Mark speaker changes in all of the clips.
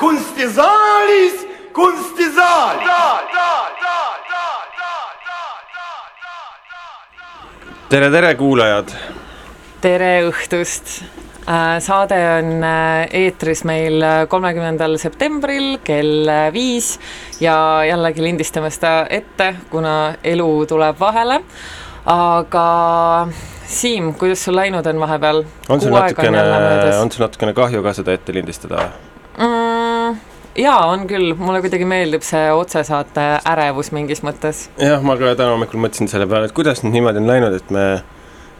Speaker 1: kunstisaalis, kunstisaalis.
Speaker 2: tere, tere, kuulajad.
Speaker 3: tere õhtust. Äh, saade on äh, eetris meil kolmekümnendal septembril kell viis ja jällegi lindistame seda ette, kuna elu tuleb vahele. aga Siim, kuidas sul läinud on vahepeal?
Speaker 2: on sul natukene, on sul natukene kahju ka seda ette lindistada?
Speaker 3: Jaa, on küll, mulle kuidagi meeldib see otsesaate ärevus mingis mõttes.
Speaker 2: jah, ma ka täna hommikul mõtlesin selle peale, et kuidas nüüd niimoodi on läinud, et me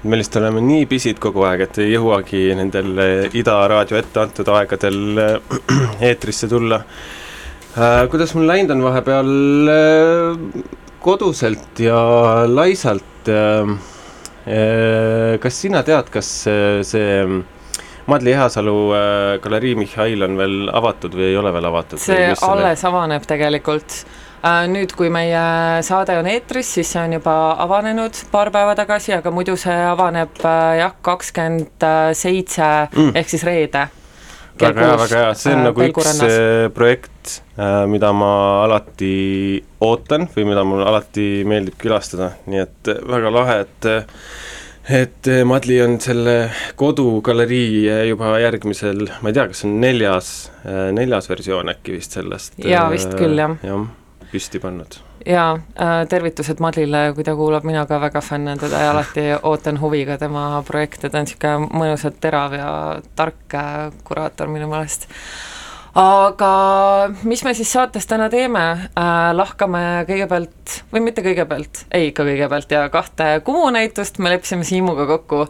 Speaker 2: me lihtsalt oleme nii pisid kogu aeg, et ei jõuagi nendel Ida raadio ette antud aegadel eh, eetrisse tulla äh,. kuidas mul läinud on vahepeal äh, koduselt ja laisalt äh, Äh, kas sina tead, kas äh, see Madli Ehasalu äh, galerii Mihhail on veel avatud või ei ole veel avatud?
Speaker 3: see alles avaneb tegelikult. nüüd, kui meie saade on eetris, siis see on juba avanenud paar päeva tagasi, aga muidu see avaneb jah, kakskümmend seitse mm. ehk siis reede
Speaker 2: väga hea, väga hea, see on nagu üks projekt, mida ma alati ootan või mida mul alati meeldib külastada, nii et väga lahe, et et eh, Madli on selle kodugalerii eh, juba järgmisel, ma ei tea, kas on neljas, eh, neljas versioon äkki vist sellest.
Speaker 3: jaa, vist küll, jah.
Speaker 2: jah, püsti pannud.
Speaker 3: jaa, tervitused Madlile, kui ta kuulab, mina ka väga fännan teda ja alati ootan huviga tema projekte, ta on niisugune mõnusalt terav ja tark kuraator minu meelest aga mis me siis saates täna teeme? Äh,, lahkame kõigepealt, või mitte kõigepealt, ei ikka kõigepealt ja kahte Kumu näitust. Me leppisime Siimuga kokku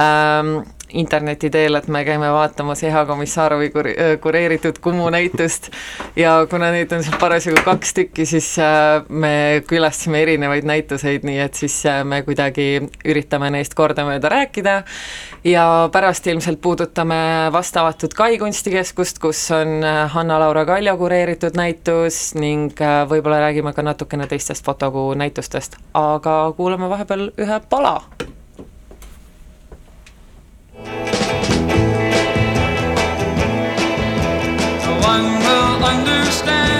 Speaker 3: ähm, interneti teel, et me käime vaatamas Eha Komissarovi kur-, kureeritud Kumu näitust. Ja kuna neid on seal parasjagu kaks tükki, siis me külastasime erinevaid näituseid, nii et siis me kuidagi üritame neist kordamööda rääkida. Ja pärast ilmselt puudutame vastavatud Kai kunstikeskust, kus on Hanna-Laura Kaljo kureeritud näitus ning võib-olla räägime ka natukene teistest fotokuu näitustest, aga kuulame vahepeal ühe pala
Speaker 2: nii,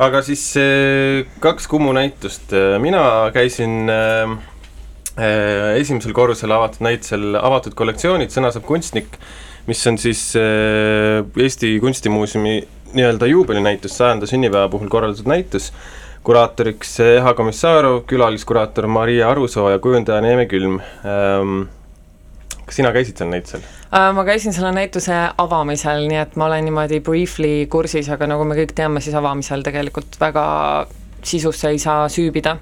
Speaker 2: aga siis kaks Kumu näitust, mina käisin äh, esimesel korrusel avatud näitusel Avatud kollektsioonid, sõna saab kunstnik, mis on siis Eesti Kunstimuuseumi nii-öelda juubelinäitus, sajanda sünnipäeva puhul korraldatud näitus, kuraatoriks Eha Komissarov, külaliskuraator Maria Arusoo ja kujundaja Neeme Külm ähm,. Kas sina käisid seal näitusel?
Speaker 3: Äh, ma käisin selle näituse avamisel, nii et ma olen niimoodi briefly kursis, aga nagu me kõik teame, siis avamisel tegelikult väga sisusse ei saa süübida.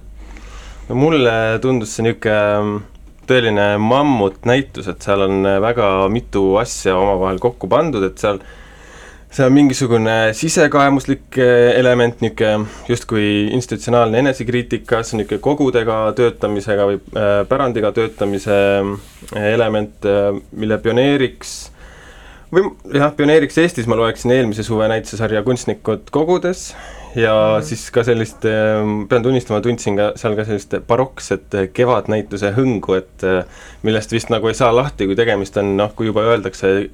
Speaker 2: no mulle tundus see niisugune mm, tõeline mammutnäitus, et seal on väga mitu asja omavahel kokku pandud, et seal see on mingisugune sisekaemuslik eh, element, niisugune justkui institutsionaalne enesekriitika, see on niisugune kogudega töötamisega või äh, pärandiga töötamise äh, element mille pioneeriks või jah, pioneeriks Eestis ma loeksin eelmise suve näitesarja Kunstnikud kogudes ja mm. siis ka sellist, ehm, pean tunnistama, tundsin ka seal ka sellist barokset kevadnäituse hõngu, et eh, millest vist nagu ei saa lahti, kui tegemist on noh, kui juba öeldakse,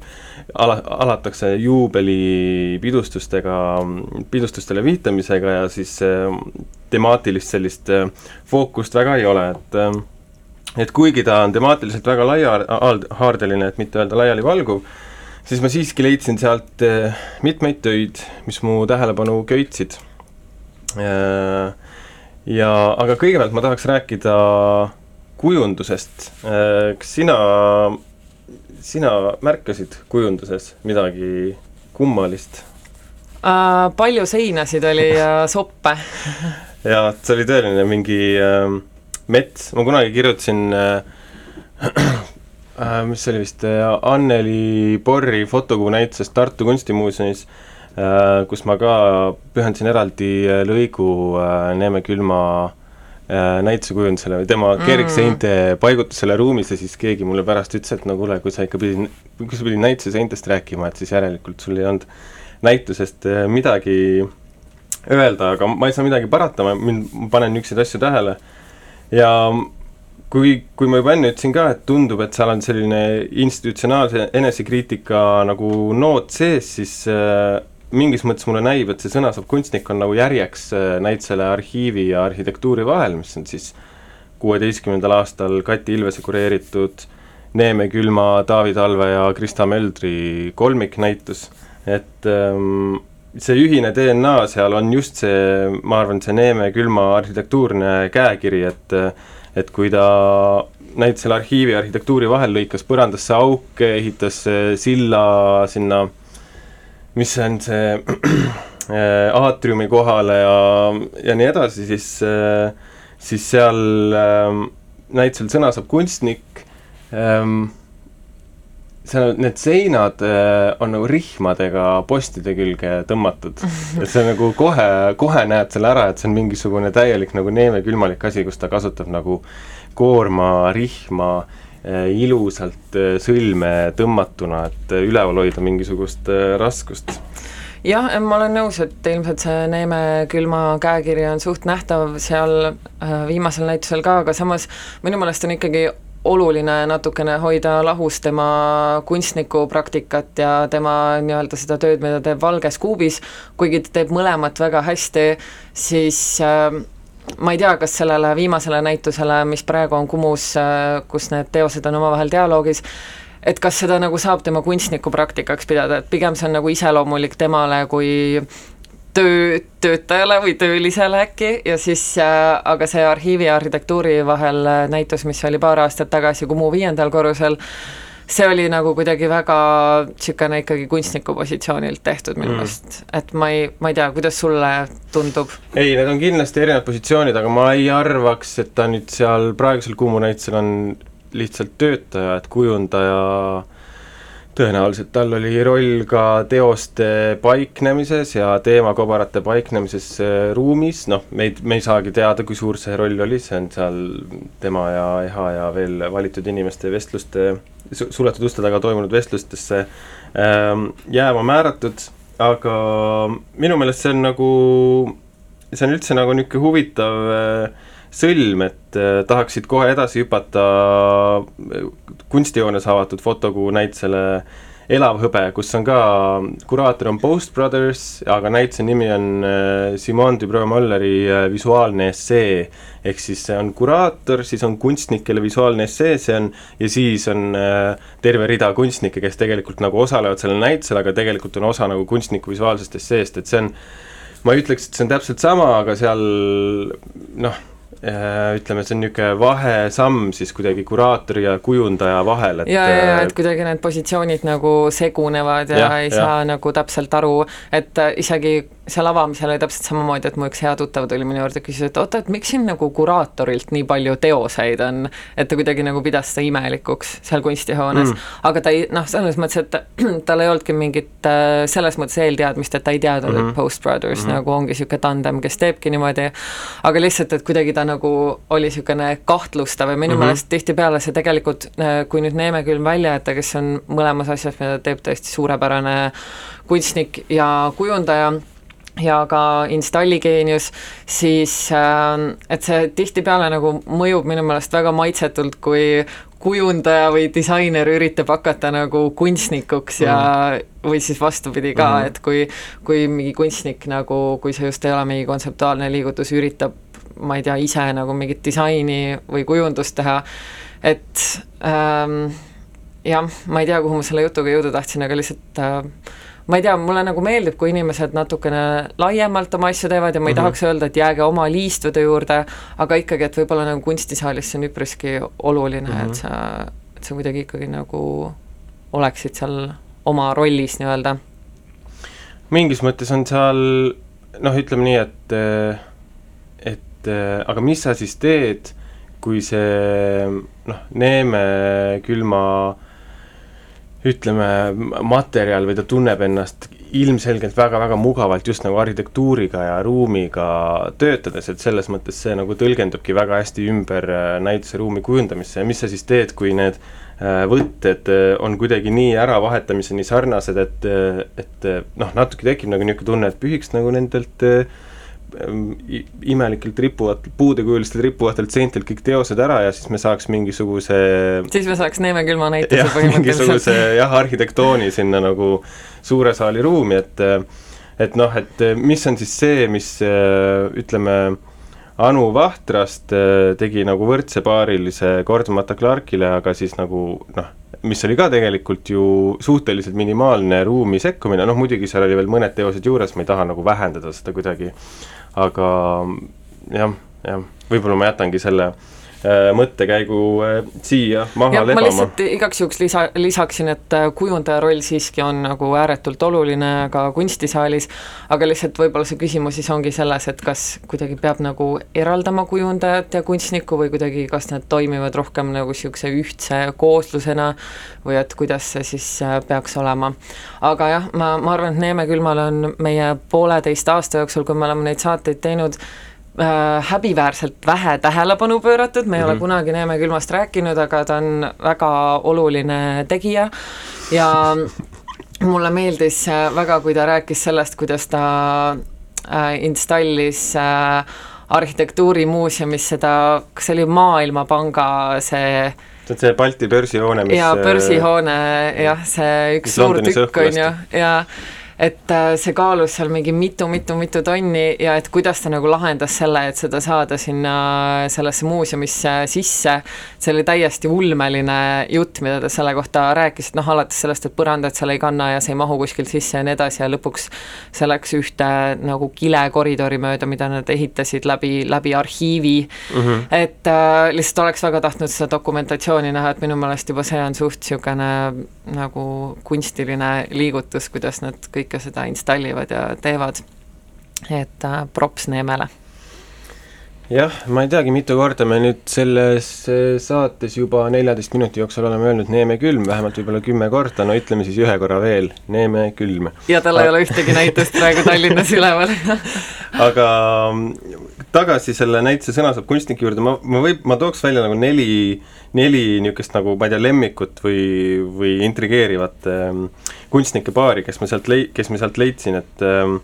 Speaker 2: ala, alatakse juubelipidustustega, pidustustele viitamisega ja siis ehm, temaatilist sellist eh, fookust väga ei ole, et et kuigi ta on temaatiliselt väga laiahaardeline, et mitte öelda laialivalguv, siis ma siiski leidsin sealt eh, mitmeid töid, mis mu tähelepanu köitsid Äh, ja, aga kõigepealt ma tahaks rääkida kujundusest. Äh, kas sina, sina märkasid kujunduses midagi kummalist
Speaker 3: uh,? palju seinasid oli ja soppe
Speaker 2: jaa, see oli tõeline mingi äh, mets, ma kunagi kirjutasin äh, äh, mis see oli vist äh,, Anneli Borri fotokuu näitusest Tartu Kunstimuuseumis äh,, Äh, kus ma ka pühendasin eraldi äh, lõigu äh, Neeme külma näitusekujundusele või tema mm. kergseinte paigutusele ruumis ja siis keegi mulle pärast ütles, et no kuule, kui sa ikka pidid, kui sa pidid näituse seintest rääkima, et siis järelikult sul ei olnud näitusest midagi öelda, aga ma ei saa midagi parata, ma, mind, ma panen niisuguseid asju tähele ja kui, kui ma juba enne ütlesin ka, et tundub, et seal on selline institutsionaalse enesekriitika nagu noot sees, siis äh, mingis mõttes mulle näib, et see sõna saab kunstnik on nagu järjeks äh, näitusele arhiivi ja arhitektuuri vahel, mis on siis kuueteistkümnendal aastal Kati Ilvese kureeritud Neeme Külma, Taavi Talve ja Krista Möldri kolmiknäitus, et ähm, see ühine DNA seal on just see, ma arvan, see Neeme Külma arhitektuurne käekiri, et et kui ta näitusel arhiivi ja arhitektuuri vahel lõikas põrandasse auke, ehitas silla sinna mis on see äh, aatriumi kohale ja, ja nii edasi, siis, äh, siis seal ähm, näitusel sõna saab kunstnik, ähm, seal need seinad äh, on nagu rihmadega postide külge tõmmatud. et see nagu kohe, kohe näed selle ära, et see on mingisugune täielik nagu neemekülmalik asi, kus ta kasutab nagu koorma, rihma äh, ilusalt äh, sõlme tõmmatuna, et üleval hoida mingisugust raskust
Speaker 3: jah, ma olen nõus, et ilmselt see Neeme külma käekiri on suht nähtav seal viimasel näitusel ka, aga samas minu meelest on ikkagi oluline natukene hoida lahus tema kunstnikupraktikat ja tema nii-öelda seda tööd, mida teeb Valges kuubis, kuigi ta teeb mõlemat väga hästi, siis äh, ma ei tea, kas sellele viimasele näitusele, mis praegu on Kumus, äh, kus need teosed on omavahel dialoogis, et kas seda nagu saab tema kunstnikupraktikaks pidada, et pigem see on nagu iseloomulik temale kui töö, töötajale või töölisele äkki ja siis äh,, aga see arhiivi ja arhitektuuri vahel äh, näitus, mis oli paar aastat tagasi Kumu viiendal korrusel, see oli nagu kuidagi väga niisugune ikkagi kunstniku positsioonilt tehtud minu mm. meelest mm., et ma ei, ma ei tea, kuidas sulle tundub?
Speaker 2: ei, need on kindlasti erinevad positsioonid, aga ma ei arvaks, et ta nüüd seal praegusel Kumu näitusel on lihtsalt töötaja, et kujundaja tõenäoliselt tal oli roll ka teoste paiknemises ja teemakobarate paiknemises äh, ruumis, noh, meid, me ei saagi teada, kui suur see roll oli, see on seal tema ja Eha ja veel valitud inimeste vestluste, suletud uste taga toimunud vestlustesse ähm, jääma määratud, aga minu meelest see on nagu, see on üldse nagu niisugune huvitav äh, sõlm, et äh, tahaksid kohe edasi hüpata äh, kunstijoones avatud fotokuu näitusele Elav hõbe, kus on ka, kuraator on Post Brothers, aga näituse nimi on äh, Simone Dubreuil-Molleri visuaalne essee. ehk siis see on kuraator, siis on kunstnikele visuaalne essee, see on, ja siis on terve rida kunstnikke, kes tegelikult nagu osalevad sellel näitusel, aga tegelikult on osa nagu kunstniku visuaalsest esseest, et see on ma ei ütleks, et see on täpselt sama, aga seal noh, äh, ütleme, see on niisugune vahesamm siis kuidagi kuraatori ja kujundaja vahel, et
Speaker 3: ja, ja, ja
Speaker 2: äh,
Speaker 3: et kuidagi need positsioonid nagu segunevad ja, ja ei
Speaker 2: jah.
Speaker 3: saa nagu täpselt aru, et äh, isegi seal avamisel oli täpselt samamoodi, et mu üks hea tuttav tuli minu juurde, küsis, et oota, et miks siin nagu kuraatorilt nii palju teoseid on, et ta kuidagi nagu pidas seda imelikuks seal kunstihoones
Speaker 2: Mm.
Speaker 3: aga ta ei, noh, selles mõttes, et tal ei olnudki mingit äh, selles mõttes eelteadmist, et ta ei teadnud mm, -hmm. et Post Brothers mm -hmm. nagu ongi niisugune tandem, kes teebki niimoodi, aga lihtsalt, et kuidagi ta nagu oli niisugune kahtlustav ja minu mm
Speaker 2: Mhm.
Speaker 3: -hmm. meelest tihtipeale see tegelikult, kui nüüd Neeme külm välja jätta, kes on mõlemas asjas, mida ta teeb tõesti suurepärane kunstnik ja kujundaja, ja ka installigeenius, siis äh, et see tihtipeale nagu mõjub minu meelest väga maitsetult, kui kujundaja või disainer üritab hakata nagu kunstnikuks ja või siis vastupidi ka mm. -hmm. et kui, kui mingi kunstnik nagu, kui see just ei ole mingi kontseptuaalne liigutus, üritab ma ei tea, ise nagu mingit disaini või kujundust teha, et ähm, jah, ma ei tea, kuhu ma selle jutuga jõuda tahtsin, aga lihtsalt äh, ma ei tea, mulle nagu meeldib, kui inimesed natukene laiemalt oma asju teevad ja ma ei mm
Speaker 2: Mhm.
Speaker 3: -hmm. tahaks öelda, et jääge oma liistude juurde, aga ikkagi, et võib-olla nagu kunstisaalis see on üpriski oluline mm, -hmm.
Speaker 2: Mhm.
Speaker 3: et sa, et sa kuidagi ikkagi nagu oleksid seal oma rollis nii-öelda.
Speaker 2: mingis mõttes on seal noh, ütleme nii, et, et aga mis sa siis teed, kui see noh, Neeme külma ütleme, materjal või ta tunneb ennast ilmselgelt väga-väga mugavalt just nagu arhitektuuriga ja ruumiga töötades, et selles mõttes see nagu tõlgendubki väga hästi ümber äh, näituseruumi kujundamisse. Ja mis sa siis teed, kui need äh, võtted äh, on kuidagi nii äravahetamiseni sarnased, et, et noh, natuke tekib nagu niisugune tunne, et pühiks nagu nendelt i- imelikelt rippuvat, puudekujulistelt rippuvatelt seintelt kõik teosed ära ja siis me saaks mingisuguse
Speaker 3: siis me saaks Neeme külma näituse
Speaker 2: jah, mingisuguse jah, arhitektooni sinna nagu suure saali ruumi, et et noh, et mis on siis see, mis ütleme, Anu Vahtrast äh, tegi nagu võrdse paarilise kordamata Clarkile, aga siis nagu noh, mis oli ka tegelikult ju suhteliselt minimaalne ruumi sekkumine, noh muidugi seal oli veel mõned teosed juures, ma ei taha nagu vähendada seda kuidagi, aga jah, jah, võib-olla ma jätangi selle mõttekäigu äh, siia maha
Speaker 3: ma
Speaker 2: lebama.
Speaker 3: lihtsalt igaks juhuks lisa, lisaksin, et äh, kujundaja roll siiski on nagu ääretult oluline ka kunstisaalis, aga lihtsalt võib-olla see küsimus siis ongi selles, et kas kuidagi peab nagu eraldama kujundajat ja kunstnikku või kuidagi, kas need toimivad rohkem nagu niisuguse ühtse kooslusena või et kuidas see siis äh, peaks olema. aga jah, ma, ma arvan, et Neeme külmale on meie pooleteist aasta jooksul, kui me oleme neid saateid teinud, äh, häbiväärselt vähe tähelepanu pööratud, me ei mm -hmm. ole kunagi Neeme külmast rääkinud, aga ta on väga oluline tegija. Ja mulle meeldis äh, väga, kui ta rääkis sellest, kuidas ta äh, installis äh, arhitektuurimuuseumis seda, kas see oli Maailmapanga see
Speaker 2: see on see Balti börsihoone, mis
Speaker 3: jaa, börsihoone jah, see üks suur tükk on ju, ja et äh, see kaalus seal mingi mitu-mitu-mitu tonni ja et kuidas ta nagu lahendas selle, et seda saada sinna sellesse muuseumisse sisse, see oli täiesti ulmeline jutt, mida ta selle kohta rääkis, et noh, alates sellest, et põrandat seal ei kanna ja see ei mahu kuskilt sisse ja nii edasi ja lõpuks see läks ühte nagu kilekoridori mööda, mida nad ehitasid läbi, läbi arhiivi mm, -hmm. et äh, lihtsalt oleks väga tahtnud seda dokumentatsiooni näha, et minu meelest juba see on suht niisugune nagu kunstiline liigutus, kuidas nad kõike seda installivad ja teevad. et äh, props Neemele.
Speaker 2: Jah, ma ei teagi, mitu korda me nüüd selles eh, saates juba neljateist minuti jooksul oleme öelnud Neeme külm, vähemalt võib-olla kümme korda, no ütleme siis ühe korra veel, Neeme külm.
Speaker 3: ja tal ei ole ühtegi näitust praegu Tallinnas üleval.
Speaker 2: Aga mm, tagasi selle näituse Sõna saab kunstniku juurde, ma, ma võib, ma tooks välja nagu neli, neli niisugust nagu ma ei tea, lemmikut või, või intrigeerivat ähm, kunstnike paari, kes ma sealt lei-, kes ma sealt leidsin, et Ähm,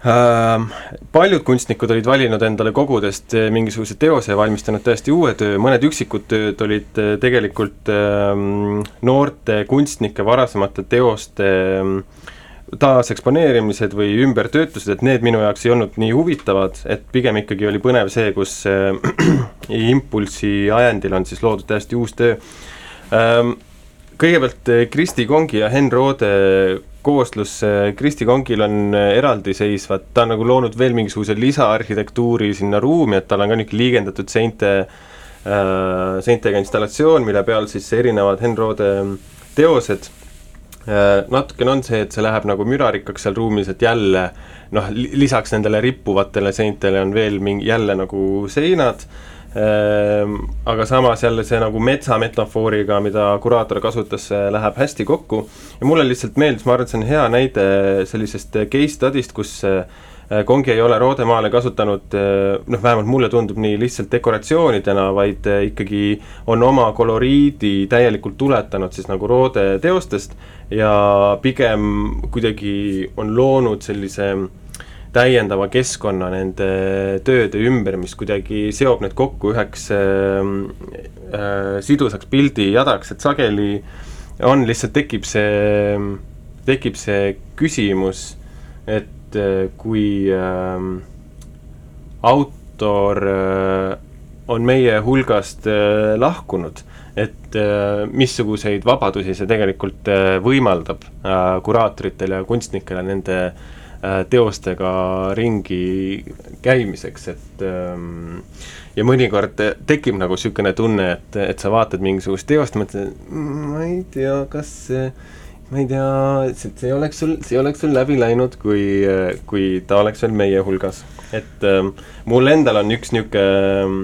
Speaker 2: paljud kunstnikud olid valinud endale kogudest äh, mingisuguse teose ja valmistanud täiesti uue töö, mõned üksikud tööd olid äh, tegelikult ähm, noorte kunstnike varasemate teoste ähm, taaseksponeerimised või ümbertöötlused, et need minu jaoks ei olnud nii huvitavad, et pigem ikkagi oli põnev see, kus äh, impulsi ajendil on siis loodud täiesti uus töö. Ähm, kõigepealt Kristi Kongi ja Henn Roode kooslus, Kristi Kongil on eraldiseisvad, ta on nagu loonud veel mingisuguse lisaarhitektuuri sinna ruumi, et tal on ka niisugune liigendatud seinte äh,, seintega installatsioon, mille peal siis erinevad Henn Roode teosed. Äh,, natukene on see, et see läheb nagu mürarikkaks seal ruumis, et jälle noh, lisaks nendele rippuvatele seintele on veel mingi, jälle nagu seinad. Ehm, aga samas jälle see nagu metsametafooriga, mida kuraator kasutas, läheb hästi kokku. Ja mulle lihtsalt meeldis, ma arvan, et see on hea näide sellisest case study'st, kus eh, Kongi ei ole Roodemaale kasutanud eh, noh, vähemalt mulle tundub nii lihtsalt dekoratsioonidena, vaid eh, ikkagi on oma koloriidi täielikult tuletanud siis nagu Roode teostest ja pigem kuidagi on loonud sellise äh, täiendava keskkonna nende tööde ümber, mis kuidagi seob need kokku üheks äh, äh, sidusaks pildijadaks, et sageli on lihtsalt, tekib see, tekib see küsimus, et äh, kui äh, autor äh, on meie hulgast äh, lahkunud, et äh, missuguseid vabadusi see tegelikult äh, võimaldab äh, kuraatoritele ja kunstnikele nende äh, Äh, teostega ringi käimiseks, et ähm, ja mõnikord tekib nagu niisugune tunne, et, et sa vaatad mingisugust teost, mõtled, ma ei tea, kas see ma ei tea, see oleks sul, see oleks sul läbi läinud, kui, kui ta oleks veel meie hulgas. et ähm, mul endal on üks niisugune ähm,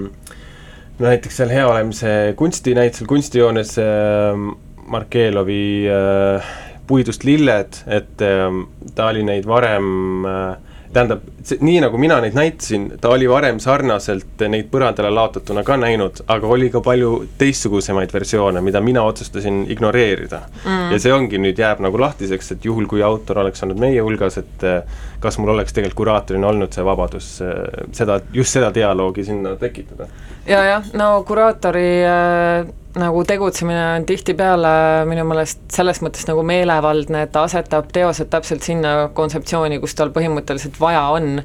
Speaker 2: no näiteks seal Hea olemise kunstinäitusel, kunstijoones äh, Markelovi äh, puidust lilled, et ähm, ta oli neid varem äh, tähendab, nii nagu mina neid näitasin, ta oli varem sarnaselt neid põrandale laotatuna ka näinud, aga oli ka palju teistsugusemaid versioone, mida mina otsustasin ignoreerida. Mm.. ja see ongi nüüd jääb nagu lahtiseks, et juhul, kui autor oleks olnud meie hulgas, et äh, kas mul oleks tegelikult kuraatorina olnud see vabadus äh, seda, just seda dialoogi sinna tekitada.
Speaker 3: ja jah, no kuraatori äh nagu tegutsemine on tihtipeale minu meelest selles mõttes nagu meelevaldne, et ta asetab teosed täpselt sinna kontseptsiooni, kus tal põhimõtteliselt vaja on.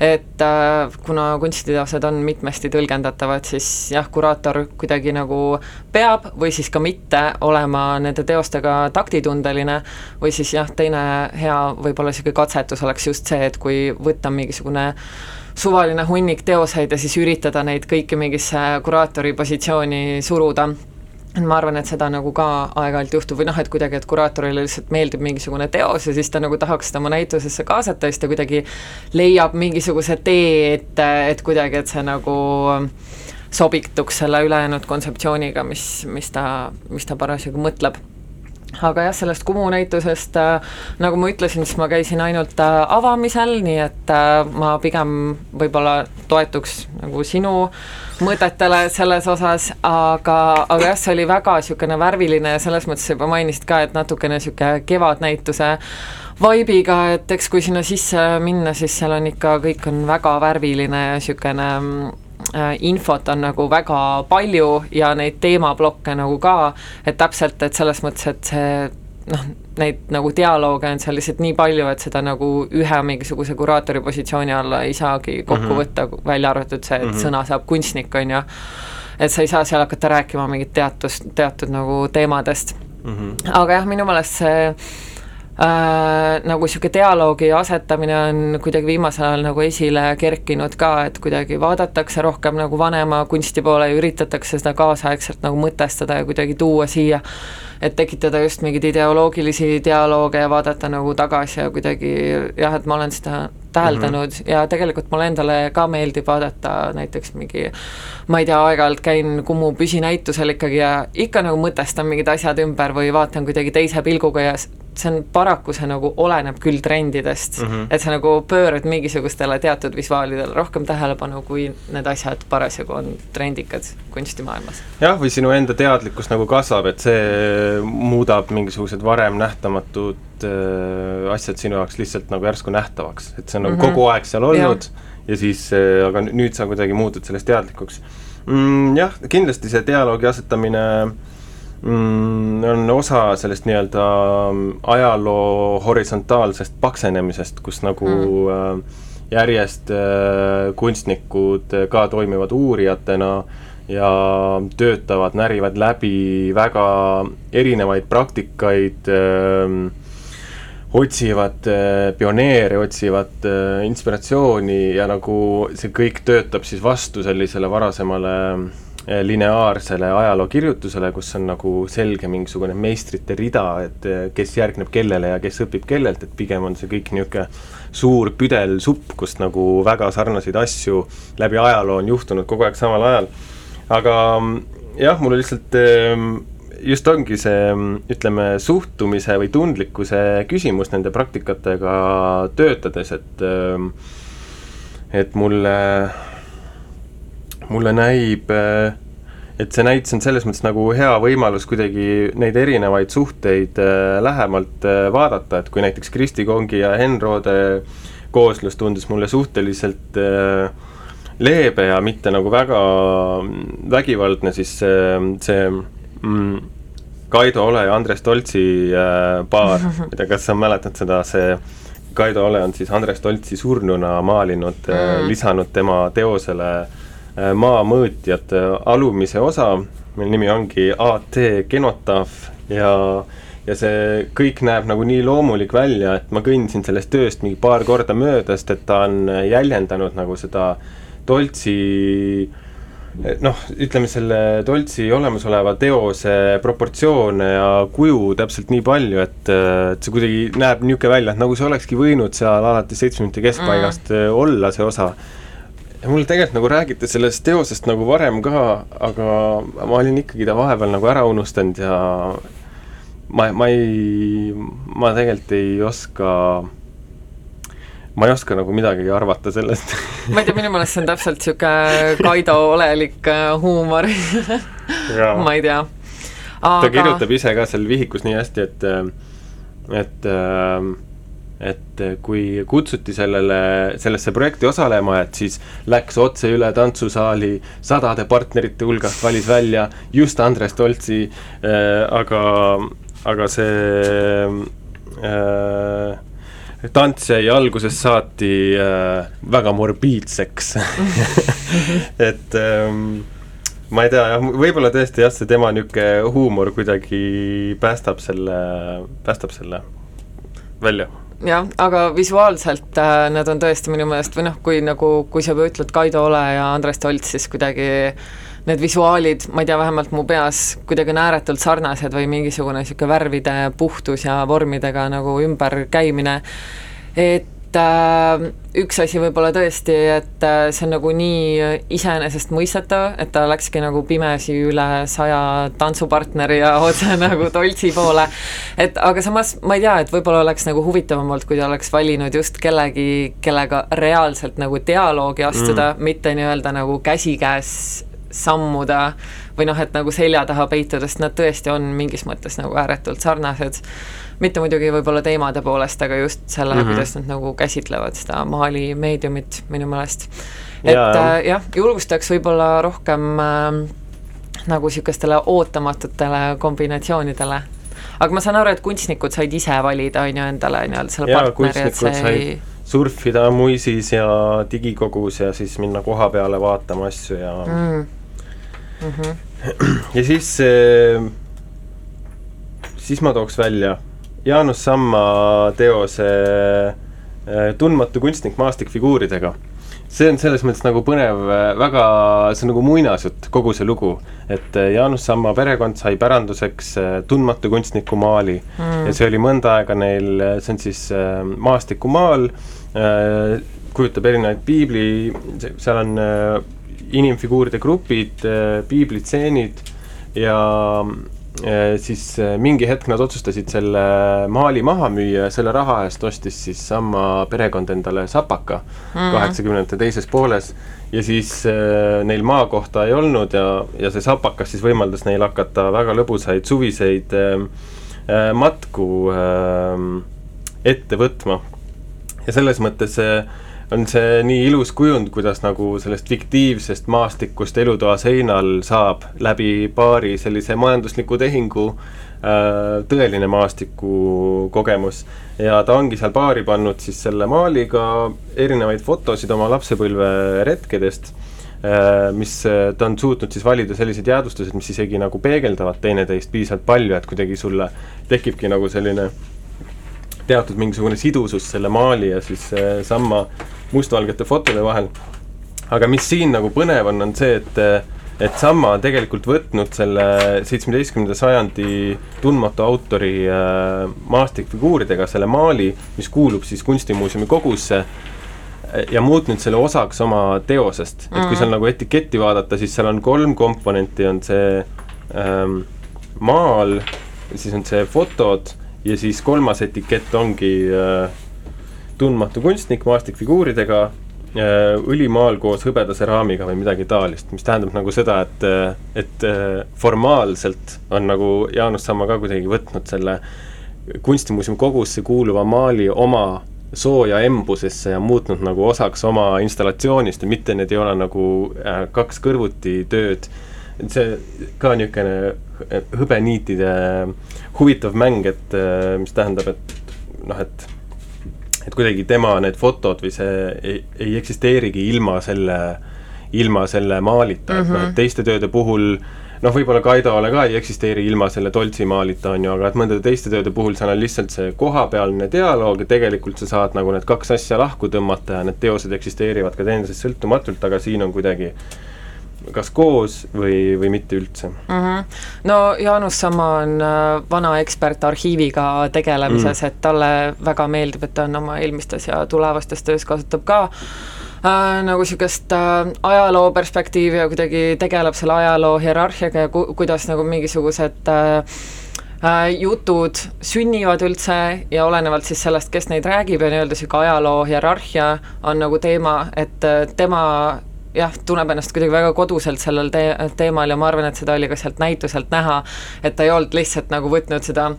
Speaker 3: Et äh, kuna kunstiteosed on mitmesti tõlgendatavad, siis jah, kuraator kuidagi nagu peab või siis ka mitte olema nende teostega taktitundeline või siis jah, teine hea võib-olla niisugune katsetus oleks just see, et kui võtta mingisugune suvaline hunnik teoseid ja siis üritada neid kõiki mingisse kuraatori positsiooni suruda ma arvan, et seda nagu ka aeg-ajalt juhtub või noh, et kuidagi, et kuraatorile lihtsalt meeldib mingisugune teos ja siis ta nagu tahaks seda oma näitusesse kaasata ja siis ta kuidagi leiab mingisuguse tee, et, et kuidagi, et see nagu sobituks selle ülejäänud kontseptsiooniga, mis, mis ta, mis ta parasjagu mõtleb. Aga jah, sellest Kumu näitusest äh, nagu ma ütlesin, siis ma käisin ainult äh, avamisel, nii et äh, ma pigem võib-olla toetuks nagu sinu mõtetele selles osas, aga, aga jah, see oli väga niisugune värviline ja selles mõttes juba mainisid ka, et natukene niisugune kevadnäituse vaibiga, et eks kui sinna sisse minna, siis seal on ikka, kõik on väga värviline ja niisugune Äh, infot on nagu väga palju ja neid teemaplokke nagu ka, et täpselt, et selles mõttes, et see noh, neid nagu dialoog on seal lihtsalt nii palju, et seda nagu ühe mingisuguse kuraatori positsiooni alla ei saagi kokku mm -hmm. võtta, välja arvatud see, et mm -hmm. sõna saab kunstnik, on ju. et sa ei saa seal hakata rääkima mingit teatust, teatud nagu teemadest mm. -hmm. aga jah, minu meelest see äh, nagu niisugune dialoogi asetamine on kuidagi viimasel ajal nagu esile kerkinud ka, et kuidagi vaadatakse rohkem nagu vanema kunsti poole ja üritatakse seda kaasaegselt nagu mõtestada ja kuidagi tuua siia, et tekitada just mingeid ideoloogilisi dialoogi ja vaadata nagu tagasi ja kuidagi jah, et ma olen seda täheldanud mm -hmm. ja tegelikult mulle endale ka meeldib vaadata näiteks mingi ma ei tea, aeg-ajalt käin Kumu püsinäitusel ikkagi ja ikka nagu mõtestan mingid asjad ümber või vaatan kuidagi teise pilguga ja see on paraku, see nagu oleneb küll trendidest mm, -hmm. et sa nagu pöörad mingisugustele teatud visuaalidele rohkem tähelepanu, kui need asjad parasjagu on trendikad kunstimaailmas.
Speaker 2: jah, või sinu enda teadlikkus nagu kasvab, et see muudab mingisugused varem nähtamatud äh, asjad sinu jaoks lihtsalt nagu järsku nähtavaks, et see on nagu mm -hmm. kogu aeg seal olnud ja, ja siis äh,, aga nüüd sa kuidagi muutud sellest teadlikuks mm,. jah, kindlasti see dialoogi asetamine äh, mm, on osa sellest nii-öelda mm, ajaloo horisontaalsest paksenemisest, kus nagu mm. äh, järjest äh, kunstnikud äh, ka toimivad uurijatena ja töötavad, närivad läbi väga erinevaid praktikaid äh, otsivad pioneere, otsivad inspiratsiooni ja nagu see kõik töötab siis vastu sellisele varasemale lineaarsele ajalookirjutusele, kus on nagu selge mingisugune meistrite rida, et kes järgneb kellele ja kes õpib kellelt, et pigem on see kõik niisugune suur püdelsupp, kust nagu väga sarnaseid asju läbi ajaloo on juhtunud kogu aeg samal ajal. aga jah, mul lihtsalt ähm, just ongi see, ütleme, suhtumise või tundlikkuse küsimus nende praktikatega töötades, et et mulle, mulle näib, et see näitus on selles mõttes nagu hea võimalus kuidagi neid erinevaid suhteid lähemalt vaadata, et kui näiteks Kristi Kongi ja Henn Roode kooslus tundus mulle suhteliselt leebe ja mitte nagu väga vägivaldne, siis see, see mm, Kaido Ole ja Andres Toltsi äh, paar, tea, kas sa mäletad seda, see Kaido Ole on siis Andres Toltsi surnuna maalinud äh, mm., lisanud tema teosele äh, Äh, alumise osa, mille nimi ongi AT Genotaaf ja ja see kõik näeb nagu nii loomulik välja, et ma kõndisin sellest tööst mingi paar korda mööda, sest et ta on jäljendanud nagu seda Toltsi noh, ütleme selle Doltsi olemasoleva teose proportsioone ja kuju täpselt nii palju, et, et see kuidagi näeb niisugune välja, et nagu see olekski võinud seal alates seitsmekümnendate keskpaigast mm. olla, see osa. Mul tegelikult nagu räägiti sellest teosest nagu varem ka, aga ma olin ikkagi ta vahepeal nagu ära unustanud ja ma, ma ei, ma tegelikult ei oska ma ei oska nagu midagi arvata sellest.
Speaker 3: Ma ei tea, minu meelest see on täpselt niisugune Kaido olelik äh, huumor. Ma ei tea.
Speaker 2: Aga.... ta kirjutab ise ka seal vihikus nii hästi, et, et et kui kutsuti sellele, sellesse projekti osalema, et siis läks otse üle tantsusaali sadade partnerite hulgast, valis välja just Andres Toltsi äh,, aga, aga see äh, tants jäi algusest saati äh, väga morbiidseks. Et ähm, ma ei tea jah, võib-olla tõesti jah, see tema niisugune huumor kuidagi päästab selle, päästab selle välja
Speaker 3: jah, aga visuaalselt äh, nad on tõesti minu meelest või noh, kui nagu, kui sa ütled Kaido Ole ja Andres Tolts, siis kuidagi need visuaalid, ma ei tea, vähemalt mu peas kuidagi on ääretult sarnased või mingisugune niisugune värvide puhtus ja vormidega nagu ümberkäimine, et äh, üks asi võib-olla tõesti, et äh, see on nagu nii iseenesestmõistetav, et ta läkski nagu pimesi üle saja tantsupartneri ja otse nagu Toltsi poole, et aga samas ma ei tea, et võib-olla oleks nagu huvitavam olnud, kui ta oleks valinud just kellegi, kellega reaalselt nagu dialoogi astuda mm., mitte nii-öelda nagu käsikäes sammuda või noh, et nagu selja taha peituda, sest nad tõesti on mingis mõttes nagu ääretult sarnased. Mitte muidugi võib-olla teemade poolest, aga just selle mm, -hmm. kuidas nad nagu käsitlevad seda maali meediumit minu meelest. et ja, äh, jah, julgustaks võib-olla rohkem äh, nagu niisugustele ootamatutele kombinatsioonidele aga ma saan aru, et kunstnikud said ise valida, on ju, endale nii-öelda selle
Speaker 2: Jaa, partneri, et see ei surfida muisis ja digikogus ja siis minna koha peale vaatama asju ja mm mm. -hmm. ja siis, siis ma tooks välja Jaanus Samma teose äh, Tundmatu kunstnik maastikfiguuridega. see on selles mõttes nagu põnev, äh, väga, see on nagu muinasjutt, kogu see lugu. et äh, Jaanus Samma perekond sai päranduseks tundmatu kunstniku maali mm. ja see oli mõnda aega neil, see on siis maastikumaal, kujutab erinevaid piibli, seal on inimfiguuride grupid, piiblitseenid ja siis äh, mingi hetk nad otsustasid selle maali maha müüa ja selle raha eest ostis siis sama perekond endale sapaka mhm. kaheksakümnendate mm. teises pooles. ja siis äh, neil maakohta ei olnud ja, ja see sapakas siis võimaldas neil hakata väga lõbusaid suviseid äh, äh, matku äh, ette võtma. ja selles mõttes äh, on see nii ilus kujund, kuidas nagu sellest fiktiivsest maastikust elutoa seinal saab läbi paari sellise majandusliku tehingu äh, tõeline maastikukogemus. ja ta ongi seal paari pannud siis selle maaliga erinevaid fotosid oma lapsepõlve retkedest äh,, mis ta on suutnud siis valida sellised jäädvustused, mis isegi nagu peegeldavad teineteist piisavalt palju, et kuidagi sulle tekibki nagu selline teatud mingisugune sidusus selle maali ja siis äh, Samma mustvalgete fotode vahel. aga mis siin nagu põnev on, on see, et et Samma on tegelikult võtnud selle seitsmeteistkümnenda sajandi tundmatu autori äh, maastikfiguuridega selle maali, mis kuulub siis Kunstimuuseumi kogusse ja muutnud selle osaks oma teosest, et kui seal nagu etiketti vaadata, siis seal on kolm komponenti, on see ähm, maal, siis on see fotod ja siis kolmas etikett ongi äh, tundmatu kunstnik maastikfiguuridega äh,, õlimaal koos hõbedase raamiga või midagi taolist, mis tähendab nagu seda, et, äh, et äh, formaalselt on nagu Jaanus Samma ka kuidagi võtnud selle kunstimuuseumi kogusse kuuluva maali oma sooja embusesse ja muutnud nagu osaks oma installatsioonist ja mitte need ei ole nagu äh, kaks kõrvuti tööd. Et see ka niisugune hõbeniitide huvitav mäng, et äh, mis tähendab, et noh, et et kuidagi tema need fotod või see ei, ei eksisteerigi ilma selle, ilma selle maalita mm, -hmm. et noh, et mhm. teiste tööde puhul äh, noh, võib-olla Kaidole ka ei eksisteeri ilma selle Toltsi maalita, on ju, aga et mõndade teiste tööde puhul seal on lihtsalt see kohapealne dialoog ja tegelikult sa saad nagu need kaks asja lahku tõmmata ja need teosed eksisteerivad ka teineteisest sõltumatult, aga siin on kuidagi kas koos või, või mitte üldse mm.
Speaker 3: -hmm. no Jaanus Samma on äh, vana ekspert arhiiviga tegelemises mm, -hmm. et talle väga meeldib, et ta on oma eelmistes ja tulevastes töös kasutab ka äh, nagu niisugust äh, ajaloo perspektiivi ja kuidagi tegeleb selle ajaloo hierarhiaga ja ku-, kuidas nagu mingisugused äh, äh, jutud sünnivad üldse ja olenevalt siis sellest, kes neid räägib ja nii-öelda niisugune ajaloo hierarhia on nagu teema, et äh, tema jah, tunneb ennast kuidagi väga koduselt sellel te-, teemal ja ma arvan, et seda oli ka sealt näituselt näha, et ta ei olnud lihtsalt nagu võtnud seda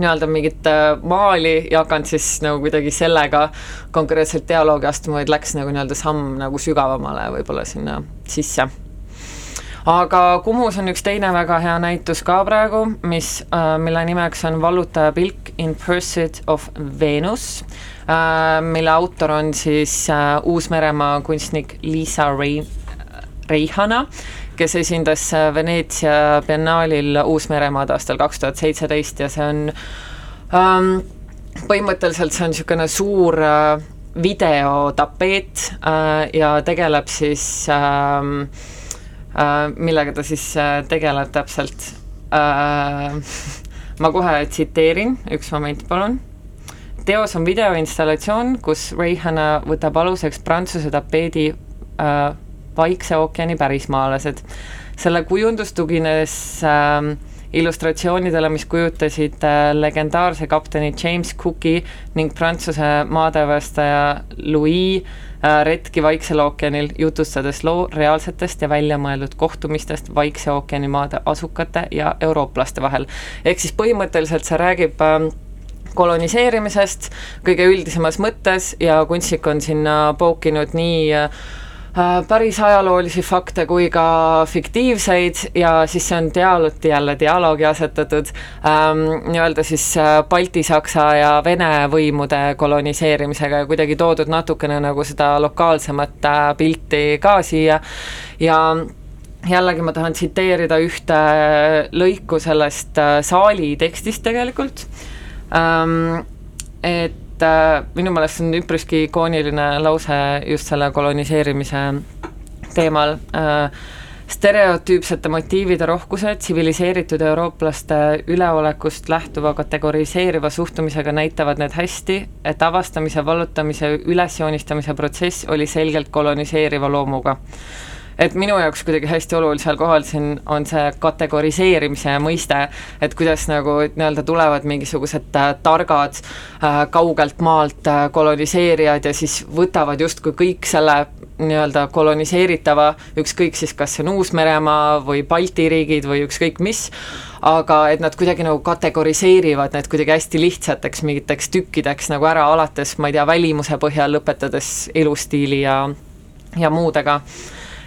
Speaker 3: nii-öelda mingit äh, maali ja hakanud siis nagu kuidagi sellega konkreetselt dialoogi astuma, vaid läks nagu nii-öelda samm nagu sügavamale võib-olla sinna sisse. Aga Kumus on üks teine väga hea näitus ka praegu, mis, äh, mille nimeks on Vallutaja pilk in pursuit of Venus, äh, mille autor on siis Uus-Meremaa kunstnik Liisa Rei-, Reihana kes esindas äh, Veneetsia biennaalil Uus-Meremaad aastal kaks tuhat seitseteist ja see on ähm, põhimõtteliselt see on niisugune suur äh, videotapeet äh, ja tegeleb siis äh, millega ta siis äh, tegeleb täpselt äh,, ma kohe tsiteerin, üks moment, palun teos on videoinstallatsioon, kus Reihana võtab aluseks Prantsuse tapeedi äh, Vaikse ookeani pärismaalased. selle kujundus tugines äh, illustratsioonidele, mis kujutasid äh, legendaarse kapteni James Cooki ning Prantsuse maadevastaja Louis äh, retki Vaiksel ookeanil, jutustades loo reaalsetest ja väljamõeldud kohtumistest Vaikse ookeani maade asukate ja eurooplaste vahel. ehk siis põhimõtteliselt see räägib äh, koloniseerimisest kõige üldisemas mõttes ja kunstnik on sinna pookinud nii äh, Äh, päris ajaloolisi fakte kui ka fiktiivseid ja siis see on dialoog, jälle dialoogi asetatud ähm, nii-öelda siis äh, Balti-Saksa ja Vene võimude koloniseerimisega ja kuidagi toodud natukene nagu seda lokaalsemat äh, pilti ka siia. Ja jällegi ma tahan tsiteerida ühte lõiku sellest saali tekstist tegelikult. Ähm,, et et äh, minu meelest see on üpriski ikooniline lause just selle koloniseerimise teemal. Äh,, stereotüüpsete motiivide rohkuse, tsiviliseeritud eurooplaste üleolekust lähtuva kategoriseeriva suhtumisega näitavad need hästi, et avastamise, vallutamise, ülesjoonistamise protsess oli selgelt koloniseeriva loomuga et minu jaoks kuidagi hästi olulisel kohal siin on see kategoriseerimise mõiste, et kuidas nagu nii-öelda tulevad mingisugused äh, targad äh, kaugelt maalt äh, koloniseerijad ja siis võtavad justkui kõik selle nii-öelda koloniseeritava, ükskõik siis, kas see on Uus-Meremaa või Balti riigid või ükskõik mis, aga et nad kuidagi nagu kategoriseerivad need kuidagi hästi lihtsateks mingiteks tükkideks nagu ära, alates ma ei tea, välimuse põhjal, lõpetades elustiili ja, ja muudega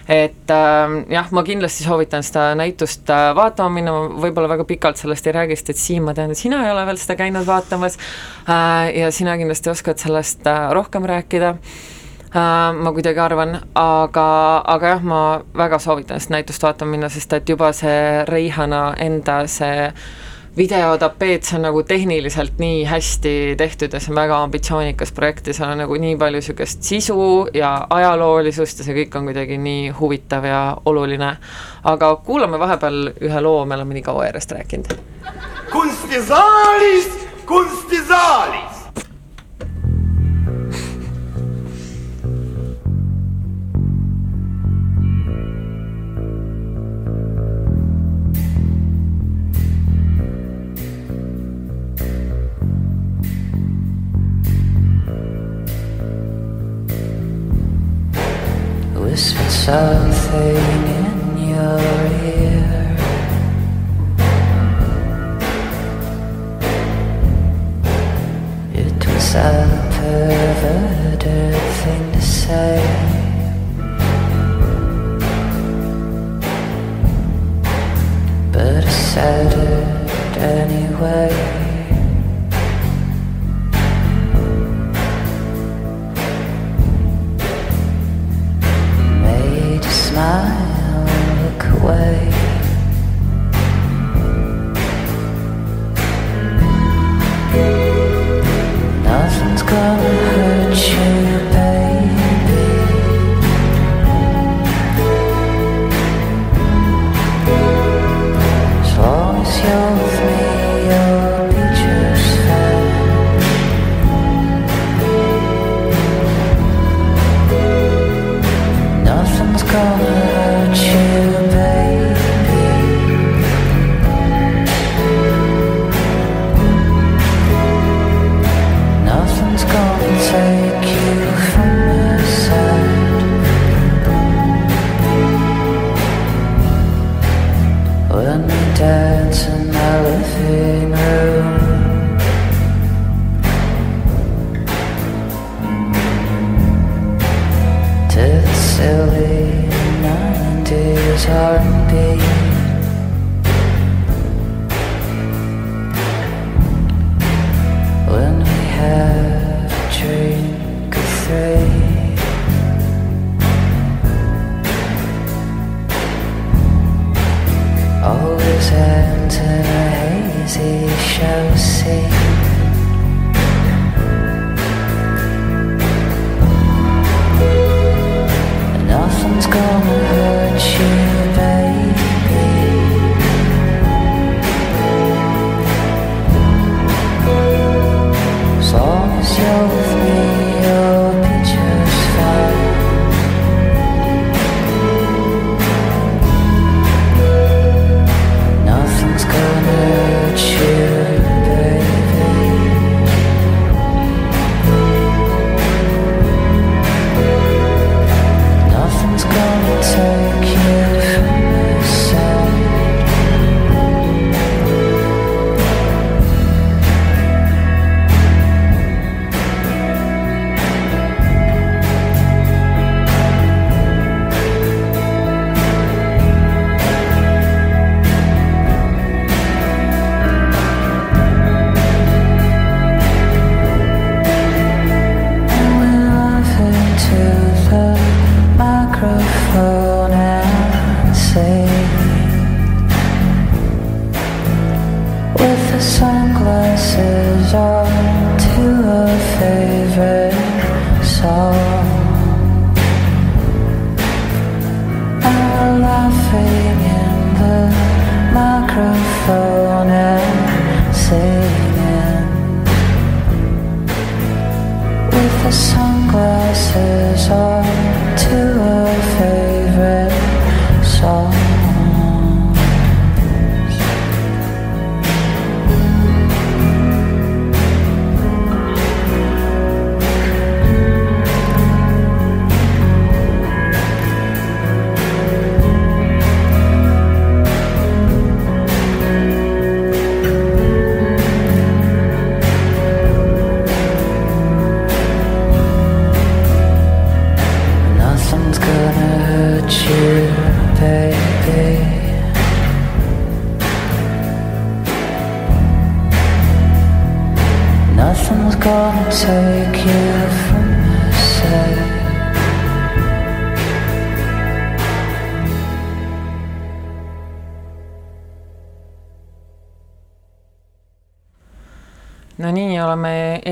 Speaker 3: et äh, jah, ma kindlasti soovitan seda näitust äh, vaatama minna, võib-olla väga pikalt sellest ei räägi, sest et Siim, ma tean, et sina ei ole veel seda käinud vaatamas äh, ja sina kindlasti oskad sellest äh, rohkem rääkida. Äh, ma kuidagi arvan, aga, aga jah, ma väga soovitan seda näitust vaatama minna, sest et juba see Reihana enda see videotapeet, see on nagu tehniliselt nii hästi tehtud ja see on väga ambitsioonikas projekt ja seal on nagu nii palju niisugust sisu ja ajaloolisust ja see kõik on kuidagi nii huvitav ja oluline. aga kuulame vahepeal ühe loo, me oleme nii kaua järjest rääkinud.
Speaker 1: kunstisaalis, kunstisaalis.
Speaker 4: Something in your ear. It was a perverted thing to say. But I said it anyway. Nothing's gonna hurt you,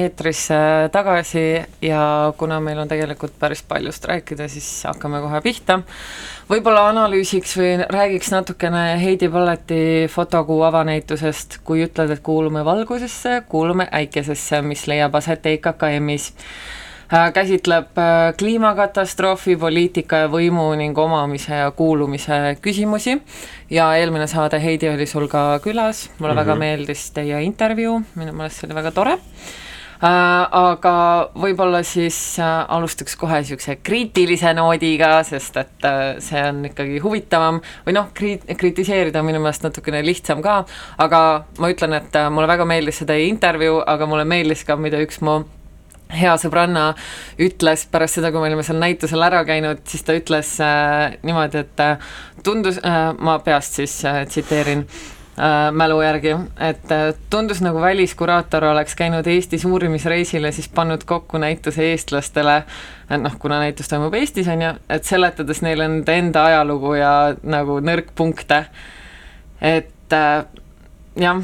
Speaker 3: oleme eetris äh, tagasi ja kuna meil on tegelikult päris paljust rääkida, siis hakkame kohe pihta. võib-olla analüüsiks või räägiks natukene Heidi Palleti fotokuu avanäitusest Kui ütled, et kuulume valgusesse, kuulume äikesesse, mis leiab aset EKKM-is Äh, käsitleb äh, kliimakatastroofi, poliitika ja võimu ning omamise ja kuulumise küsimusi ja eelmine saade, Heidi, oli sul ka külas, mulle mm -hmm. väga mhm. meeldis teie intervjuu, minu meelest see oli väga tore aga võib-olla siis äh, alustaks kohe niisuguse kriitilise noodiga, sest et äh, see on ikkagi huvitavam. Või noh, kriit-, kritiseerida on minu meelest natukene lihtsam ka, aga ma ütlen, et mulle väga meeldis see teie intervjuu, aga mulle meeldis ka, mida üks mu hea sõbranna ütles pärast seda, kui me olime seal näitusel ära käinud, siis ta ütles äh, niimoodi, et äh, tundus äh,, ma peast siis äh, tsiteerin. äh, mälu järgi, et äh, tundus nagu väliskuraator oleks käinud Eestis uurimisreisil ja siis pannud kokku näituse eestlastele, noh, kuna näitus toimub Eestis, on ju, et seletades neile nende enda ajalugu ja nagu nõrkpunkte, et äh, jah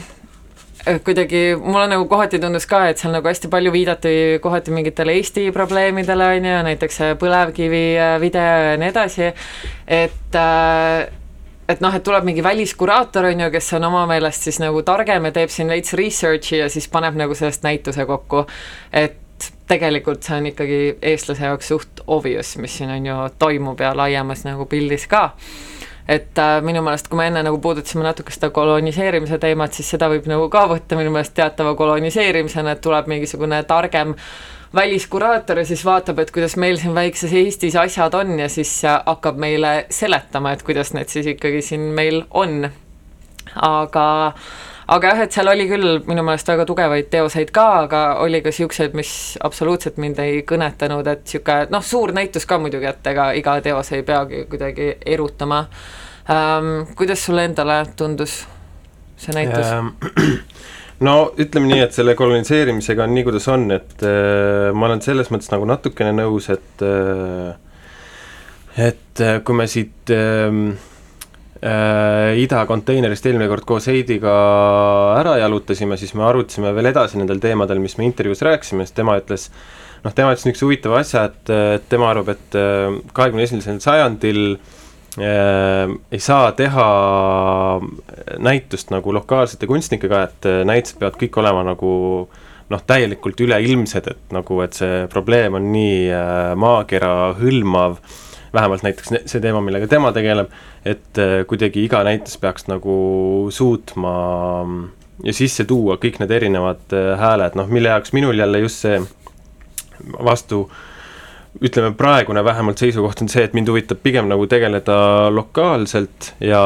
Speaker 3: kuidagi mulle nagu kohati tundus ka, et seal nagu hästi palju viidati kohati mingitele Eesti probleemidele, on ju, näiteks põlevkivi äh, video ja nii edasi, et äh, et noh, et tuleb mingi väliskuraator, on ju, kes on oma meelest siis nagu targem ja teeb siin veits research'i ja siis paneb nagu sellest näituse kokku, et tegelikult see on ikkagi eestlase jaoks suht obvious, mis siin on ju toimub ja laiemas nagu pildis ka. Et äh, minu meelest, kui me enne nagu puudutasime natuke seda koloniseerimise teemat, siis seda võib nagu ka võtta minu meelest teatava koloniseerimisena, et tuleb mingisugune targem väliskuraator ja siis vaatab, et kuidas meil siin väikses Eestis asjad on ja siis hakkab meile seletama, et kuidas need siis ikkagi siin meil on. aga aga jah, et seal oli küll minu meelest väga tugevaid teoseid ka, aga oli ka niisuguseid, mis absoluutselt mind ei kõnetanud, et niisugune noh, suur näitus ka muidugi, et ega iga teos ei peagi kuidagi erutama ähm,. kuidas sulle endale tundus see näitus ähm,?
Speaker 2: no ütleme nii, et selle koloniseerimisega on nii, kuidas on, et äh, ma olen selles mõttes nagu natukene nõus, et äh, et äh, kui me siit äh, äh, Ida konteinerist eelmine kord koos Heidiga ära jalutasime, siis me arutasime veel edasi nendel teemadel, mis me intervjuus rääkisime, sest tema ütles, noh, tema ütles niisuguse huvitava asja, et, et tema arvab, et äh, kahekümne esimesel sajandil äh, ei saa teha näitust nagu lokaalsete kunstnikega, et äh, näitused peavad kõik olema nagu noh, täielikult üleilmsed, et nagu, et see probleem on nii äh, maakera hõlmav äh, vähemalt näiteks see teema, millega tema tegeleb, et äh, kuidagi iga näitus peaks nagu suutma mm, ja sisse tuua kõik need erinevad äh, hääled, noh, mille jaoks minul jälle just see vastu ütleme, praegune vähemalt seisukoht on see, et mind huvitab pigem nagu tegeleda lokaalselt ja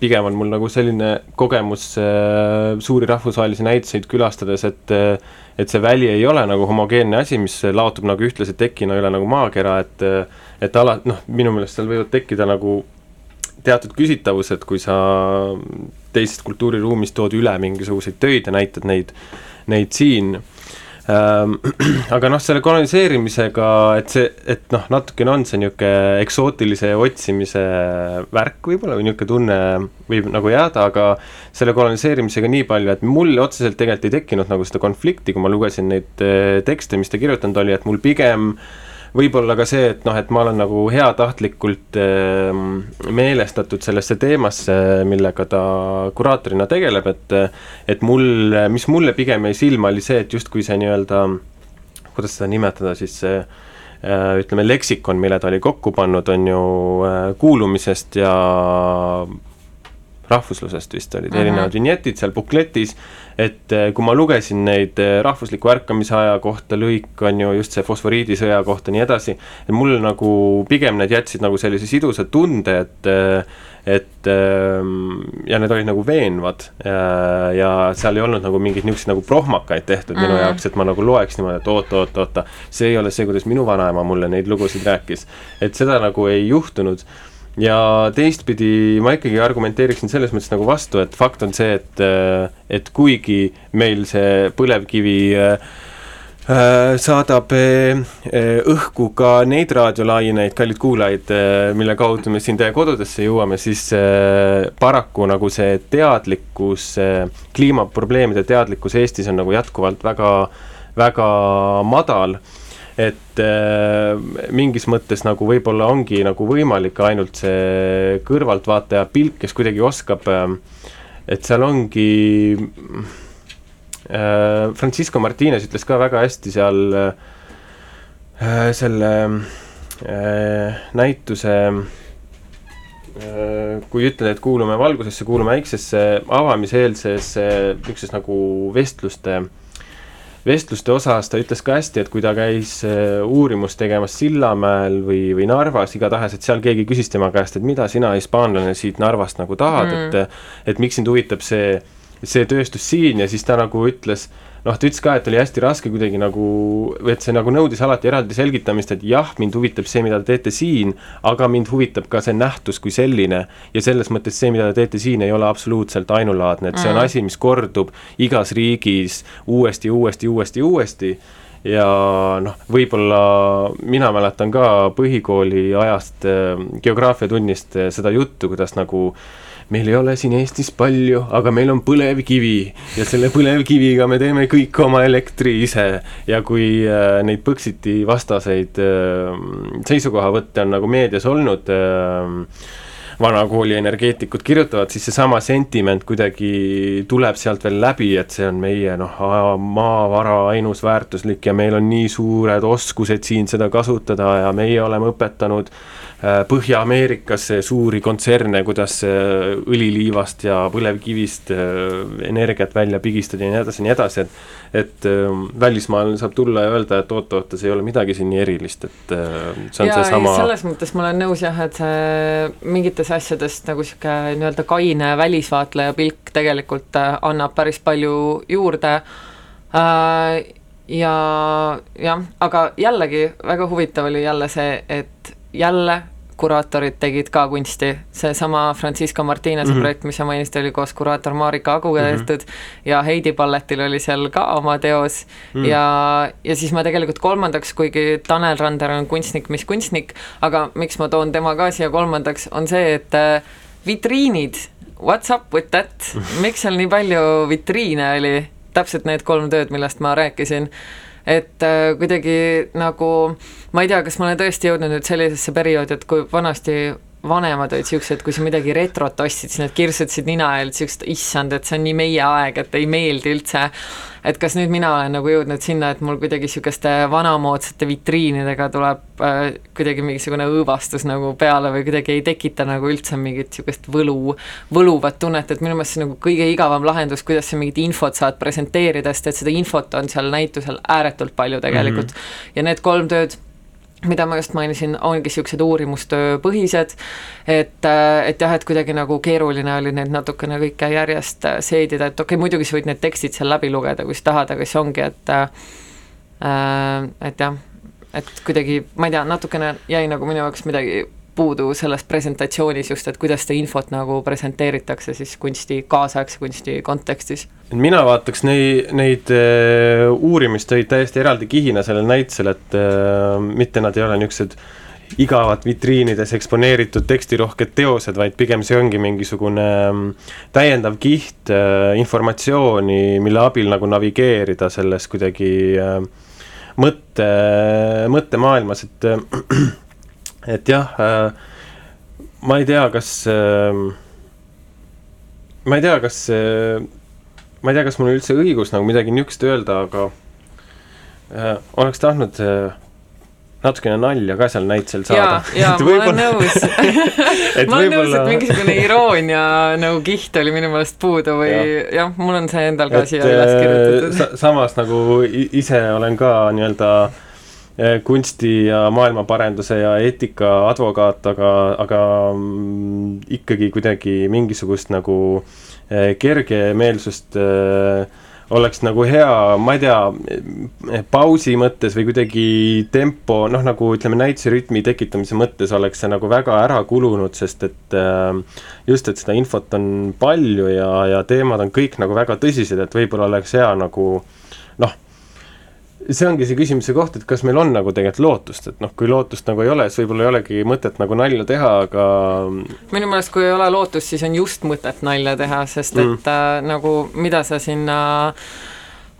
Speaker 2: pigem on mul nagu selline kogemus äh, suuri rahvusvahelisi näituseid külastades, et et see väli ei ole nagu homogeenne asi, mis laotub nagu ühtlaselt tekina üle nagu maakera, et et ala, noh, minu meelest seal võivad tekkida nagu teatud küsitavused, kui sa teisest kultuuriruumist tood üle mingisuguseid töid ja näitad neid, neid siin. aga noh, selle koloniseerimisega, et see, et noh, natukene on see niisugune eksootilise otsimise värk võib-olla või niisugune tunne võib nagu jääda, aga selle koloniseerimisega nii palju, et mul otseselt tegelikult ei tekkinud nagu seda konflikti, kui ma lugesin neid äh, tekste, mis ta kirjutanud oli, et mul pigem äh, võib-olla ka see, et noh, et ma olen nagu heatahtlikult äh, meelestatud sellesse teemasse, millega ta kuraatorina tegeleb, et et mul, mis mulle pigem jäi silma, oli see, et justkui see nii-öelda, kuidas seda nimetada siis, see äh, ütleme, leksikon, mille ta oli kokku pannud, on ju äh, kuulumisest ja rahvuslusest vist olid mm -hmm. erinevad vinjetid seal bukletis, et eh, kui ma lugesin neid eh, rahvusliku ärkamise aja kohta, lõik on ju just see fosforiidisõja kohta, nii edasi, et mul nagu pigem need jätsid nagu sellise sidusa tunde, et eh, et ja need olid nagu veenvad ja, ja seal ei olnud nagu mingeid niisuguseid nagu prohmakaid tehtud mm -hmm. minu jaoks, et ma nagu loeks niimoodi, et oot, oot, oota, see ei ole see, kuidas minu vanaema mulle neid lugusid rääkis. et seda nagu ei juhtunud ja teistpidi ma ikkagi argumenteeriksin selles mõttes nagu vastu, et fakt on see, et, et kuigi meil see põlevkivi Äh, saadab äh, äh, õhku ka neid raadiolaineid, kallid kuulajad, mille kaudu me siin teie kodudesse jõuame, siis paraku nagu see teadlikkus, kliimaprobleemide teadlikkus Eestis on nagu jätkuvalt väga, väga madal et äh, mingis mõttes nagu võib-olla ongi nagu võimalik ainult see kõrvaltvaataja pilk, kes kuidagi oskab äh,, et seal ongi Äh, Francisco Martines ütles ka väga hästi seal äh, selle äh, näituse kui ütled, et kuulume valgusesse, kuulume äiksesse, avamiseelses niisuguses nagu vestluste, vestluste osas ta ütles ka hästi, et kui ta käis uurimust tegemas Sillamäel või, või Narvas, igatahes, et seal keegi küsis tema käest, et mida sina, hispaanlane, siit Narvast nagu tahad mm., et et miks sind huvitab see see tööstus siin ja siis ta nagu ütles, noh, ta ütles ka, et oli hästi raske kuidagi nagu, et see nagu nõudis alati eraldi selgitamist, et jah, mind huvitab see, mida te teete siin, aga mind huvitab ka see nähtus kui selline. ja selles mõttes see, mida te teete siin, ei ole absoluutselt ainulaadne, et see on mm. asi, mis kordub igas riigis uuesti, uuesti, uuesti, uuesti ja noh, võib-olla mina mäletan ka põhikooli ajast äh, geograafiatunnist äh, seda juttu, kuidas nagu äh, meil ei ole siin Eestis palju, aga meil on põlevkivi ja selle põlevkiviga me teeme kõik oma elektri ise. ja kui äh, neid Põxiti vastaseid äh, seisukohavõtte on nagu meedias olnud äh,, vanakooli energeetikud kirjutavad, siis seesama sentiment kuidagi tuleb sealt veel läbi, et see on meie noh, maavara ainus väärtuslik ja meil on nii suured oskused siin seda kasutada ja meie oleme õpetanud äh, Põhja-Ameerikas suuri kontserne, kuidas äh, õliliivast ja põlevkivist äh, energiat välja pigistada ja nii edasi ja nii edasi, et et välismaal saab tulla ja öelda, et oot-oot, see ei ole midagi siin nii erilist, et see on seesama
Speaker 3: selles mõttes ma olen nõus jah, et see mingites asjades nagu niisugune nii-öelda kaine välisvaatleja pilk tegelikult annab päris palju juurde. Ja jah, aga jällegi väga huvitav oli jälle see, et jälle kuraatorid tegid ka kunsti, seesama Francisco Martinese mm -hmm. projekt, mis sa mainisid, oli koos kuraator Marika Aguga tehtud mm -hmm. ja Heidi Balletil oli seal ka oma teos mm -hmm. ja, ja siis ma tegelikult kolmandaks, kuigi Tanel Rander on kunstnik, mis kunstnik, aga miks ma toon tema ka siia kolmandaks, on see, et äh, vitriinid, what's up with that, miks seal nii palju vitriine oli, täpselt need kolm tööd, millest ma rääkisin et äh, kuidagi nagu ma ei tea, kas ma olen tõesti jõudnud nüüd sellisesse perioodi, et kui vanasti vanemad olid siuksed, kui sa midagi retrot ostsid, siis nad kirtsutasid nina ja olid siuksed, issand, et see on nii meie aeg, et ei meeldi üldse. et kas nüüd mina olen nagu jõudnud sinna, et mul kuidagi sihukeste vanamoodsate vitriinidega tuleb äh, kuidagi mingisugune õõvastus nagu peale või kuidagi ei tekita nagu üldse mingit sihukest võlu, võluvat tunnet, et minu meelest see nagu kõige igavam lahendus, kuidas sa mingit infot saad presenteerida, sest et seda infot on seal näitusel ääretult palju tegelikult mm. -hmm. ja need kolm tööd mida ma just mainisin, ongi niisugused uurimustööpõhised, et, et jah, et kuidagi nagu keeruline oli neid natukene kõike järjest seedida, et okei okay,, muidugi sa võid need tekstid seal läbi lugeda, kui sa tahad, aga siis ongi, et äh, et jah, et kuidagi, ma ei tea, natukene jäi nagu minu jaoks midagi puudu selles presentatsioonis just, et kuidas seda infot nagu presenteeritakse siis kunsti, kaasaegse kunsti kontekstis?
Speaker 2: Mina vaataks neid, neid uh, uurimistöid täiesti eraldi kihina sellel näitusel, et uh, mitte nad ei ole niisugused igavad vitriinides eksponeeritud tekstirohked teosed, vaid pigem see ongi mingisugune um, täiendav kiht uh, informatsiooni, mille abil nagu navigeerida selles kuidagi mõtte, mõttemaailmas, et et jah uh,, ma ei tea, kas uh, ma ei tea, kas uh, ma ei tea, kas mul üldse õigus nagu midagi niisugust öelda, aga äh, oleks tahtnud äh, natukene nalja ka seal näitusel saada.
Speaker 3: ja, ja ma olen nõus ma olen nõus, et mingisugune iroonia nagu kiht oli minu meelest puudu või jah ja,, mul on see endal ka et, siia üles kirjutatud
Speaker 2: äh, sa. samas nagu ise olen ka nii-öelda äh, kunsti ja maailmaparenduse ja eetika advokaat, aga, aga mm, ikkagi kuidagi mingisugust nagu Eh, kergemeelsust eh, oleks nagu hea, ma ei tea, eh, pausi mõttes või kuidagi tempo, noh, nagu ütleme, näituse rütmi tekitamise mõttes oleks see nagu väga ära kulunud, sest et just, et seda infot on palju ja, ja teemad on kõik nagu väga tõsised, et võib-olla oleks hea nagu noh, see ongi see küsimuse koht, et kas meil on nagu tegelikult lootust, et noh, kui lootust nagu ei ole, siis võib-olla ei olegi mõtet nagu nalja teha, aga
Speaker 3: minu meelest, kui ei ole lootust, siis on just mõtet nalja teha, sest et mm. äh, nagu mida sa sinna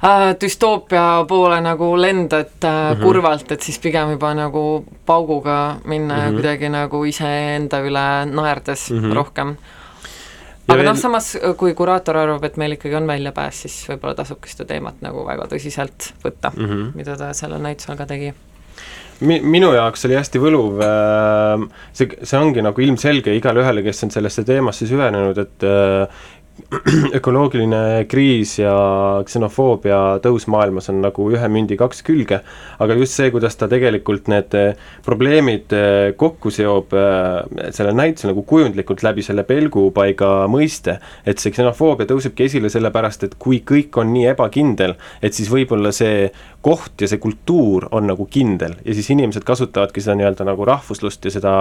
Speaker 3: äh, düstoopia poole nagu lendad äh, mm -hmm. kurvalt, et siis pigem juba nagu pauguga minna mm -hmm. ja kuidagi nagu iseenda üle naerdes mm -hmm. rohkem aga veel... noh, samas kui kuraator arvab, et meil ikkagi on väljapääs, siis võib-olla tasubki seda teemat nagu väga tõsiselt võtta mm, -hmm. mida ta sellel näitusel ka tegi
Speaker 2: mi-, minu jaoks oli hästi võluv äh, see, see ongi nagu ilmselge igale ühele, kes on sellesse teemasse süvenenud, et äh, ökoloogiline kriis ja ksenofoobia tõus maailmas on nagu ühe mündi kaks külge, aga just see, kuidas ta tegelikult need eh, probleemid eh, kokku seob eh, sellel näitusel nagu kujundlikult läbi selle pelgupaiga mõiste, et see ksenofoobia tõusebki esile sellepärast, et kui kõik on nii ebakindel, et siis võib-olla see koht ja see kultuur on nagu kindel ja siis inimesed kasutavadki seda nii-öelda nagu rahvuslust ja seda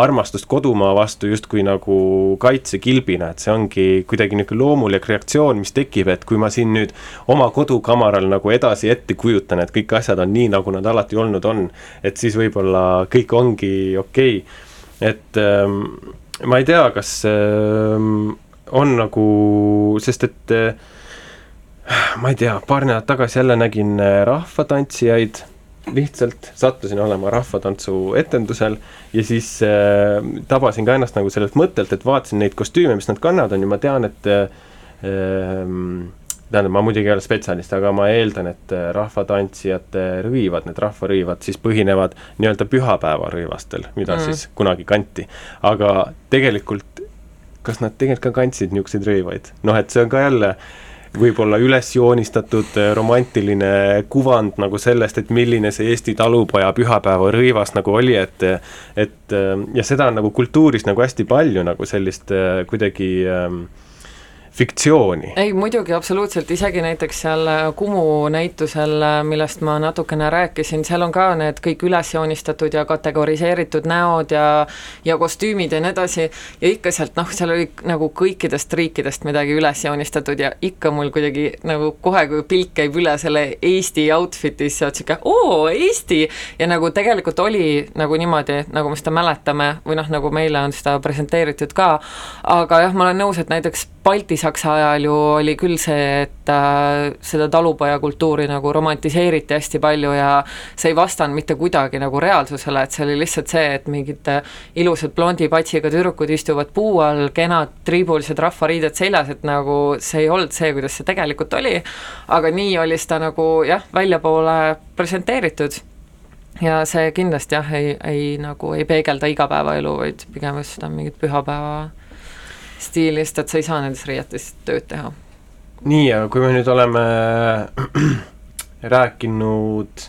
Speaker 2: armastust kodumaa vastu justkui nagu kaitsekilbina, et see ongi kuidagi niisugune loomulik reaktsioon, mis tekib, et kui ma siin nüüd oma kodukamaral nagu edasi ette kujutan, et kõik asjad on nii, nagu nad alati olnud on, et siis võib-olla kõik ongi okei okay., et ähm, ma ei tea, kas ähm, on nagu, sest et äh, ma ei tea, paar nädalat tagasi jälle nägin äh, rahvatantsijaid, lihtsalt sattusin olema rahvatantsu etendusel ja siis äh, tabasin ka ennast nagu sellelt mõttelt, et vaatasin neid kostüüme, mis nad kannavad, on ju, ma tean, et äh, ähm, tähendab, ma muidugi ei ole spetsialist, aga ma eeldan, et äh, rahvatantsijate rõivad, need rahvarõivad siis põhinevad nii-öelda pühapäevarõivastel, mida mm. siis kunagi kanti. aga tegelikult, kas nad tegelikult ka kandsid niisuguseid rõivaid? noh, et see on ka jälle äh, võib-olla üles joonistatud äh, romantiline kuvand nagu sellest, et milline see Eesti talupoja pühapäevarõivas nagu oli, et et äh, ja seda on nagu kultuuris nagu hästi palju nagu sellist äh, kuidagi äh, fiktsiooni.
Speaker 3: ei, muidugi, absoluutselt, isegi näiteks seal äh, Kumu näitusel, äh, millest ma natukene rääkisin, seal on ka need kõik üles joonistatud ja kategoriseeritud näod ja ja kostüümid ja nii edasi, ja ikka sealt noh, seal oli nagu kõikidest riikidest midagi üles joonistatud ja ikka mul kuidagi nagu kohe, kui pilk käib üle selle Eesti outfit'is, sa oled sihuke oo, Eesti! ja nagu tegelikult oli nagu niimoodi, nagu me seda mäletame, või noh, nagu meile on seda presenteeritud ka, aga jah, ma olen nõus, et näiteks Balti-Saksa ajal ju oli küll see, et äh, seda talupojakultuuri nagu romantiseeriti hästi palju ja see ei vastanud mitte kuidagi nagu reaalsusele, et see oli lihtsalt see, et mingid äh, ilusad blondi patsiga tüdrukud istuvad puu all, kenad triibulised rahvariided seljas, et nagu see ei olnud see, kuidas see tegelikult oli, aga nii oli seda nagu jah, väljapoole presenteeritud. Ja see kindlasti jah, ei, ei nagu ei peegelda igapäevaelu, vaid pigem just seda mingit pühapäeva stiilist, et sa ei saa nendes riietes tööd teha.
Speaker 2: nii, aga kui me nüüd oleme rääkinud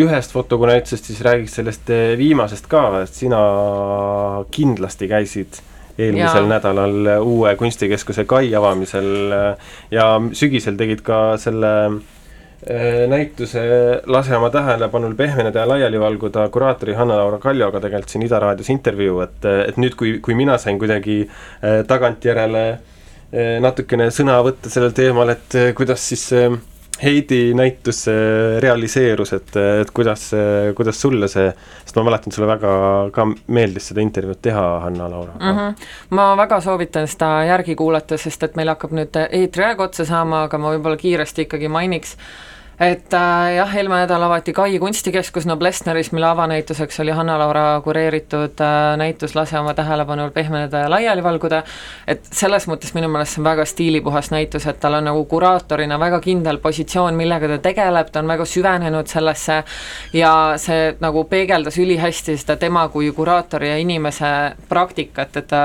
Speaker 2: ühest fotokunäitusest, siis räägiks sellest eh, viimasest ka, et sina kindlasti käisid eelmisel ja. nädalal uue kunstikeskuse kai avamisel eh, ja sügisel tegid ka selle Äh, näituse Lase oma tähelepanul pehmeneda ja laiali valguda kuraatori Hanna-Laura Kaljoga tegelikult siin Ida raadios intervjuu, et, et nüüd, kui, kui mina sain kuidagi äh, tagantjärele äh, natukene sõna võtta sellel teemal, et kuidas siis Heidi näitus realiseerus, et, et kuidas, kuidas sulle see, sest ma mäletan, sulle väga ka meeldis seda intervjuud teha, Hanna-Laura mm.
Speaker 3: -hmm. ma väga soovitan seda järgi kuulata, sest et meil hakkab nüüd eetriaeg otsa saama, aga ma võib-olla kiiresti ikkagi mainiks et äh, jah, eelmine nädal avati Kai kunstikeskus Noblessneris, mille avanäituseks oli Hanna-Laura kureeritud äh, näitus Lase oma tähelepanul pehmeneda ja laiali valguda, et selles mõttes minu meelest see on väga stiilipuhas näitus, et tal on nagu kuraatorina väga kindel positsioon, millega ta tegeleb, ta on väga süvenenud sellesse ja see nagu peegeldas ülihästi seda tema kui kuraatori ja inimese praktikat, et ta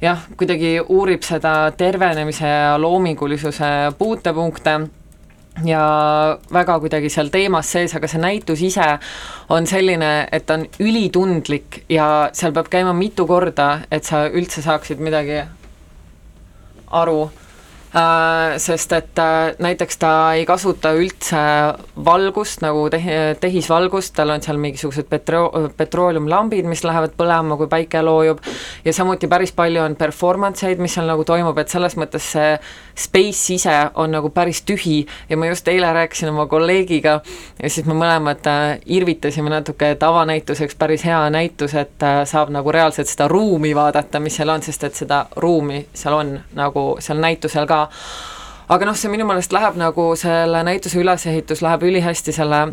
Speaker 3: jah, kuidagi uurib seda tervenemise ja loomingulisuse puutepunkte ja väga kuidagi seal teemas sees, aga see näitus ise on selline, et ta on ülitundlik ja seal peab käima mitu korda, et sa üldse saaksid midagi aru sest et äh, näiteks ta ei kasuta üldse valgust nagu tehi-, tehisvalgust, tal on seal mingisugused petro-, petrooleummlambid, mis lähevad põlema, kui päike loojub, ja samuti päris palju on performance eid, mis seal nagu toimub, et selles mõttes see space ise on nagu päris tühi. Ja ma just eile rääkisin oma kolleegiga ja siis me mõlemad äh, irvitasime natuke, et avanäituseks päris hea näitus, et saab nagu reaalselt seda ruumi vaadata, mis seal on, sest et seda ruumi seal on nagu seal näitusel ka aga noh, see minu meelest läheb nagu selle näituse ülesehitus läheb ülihästi selle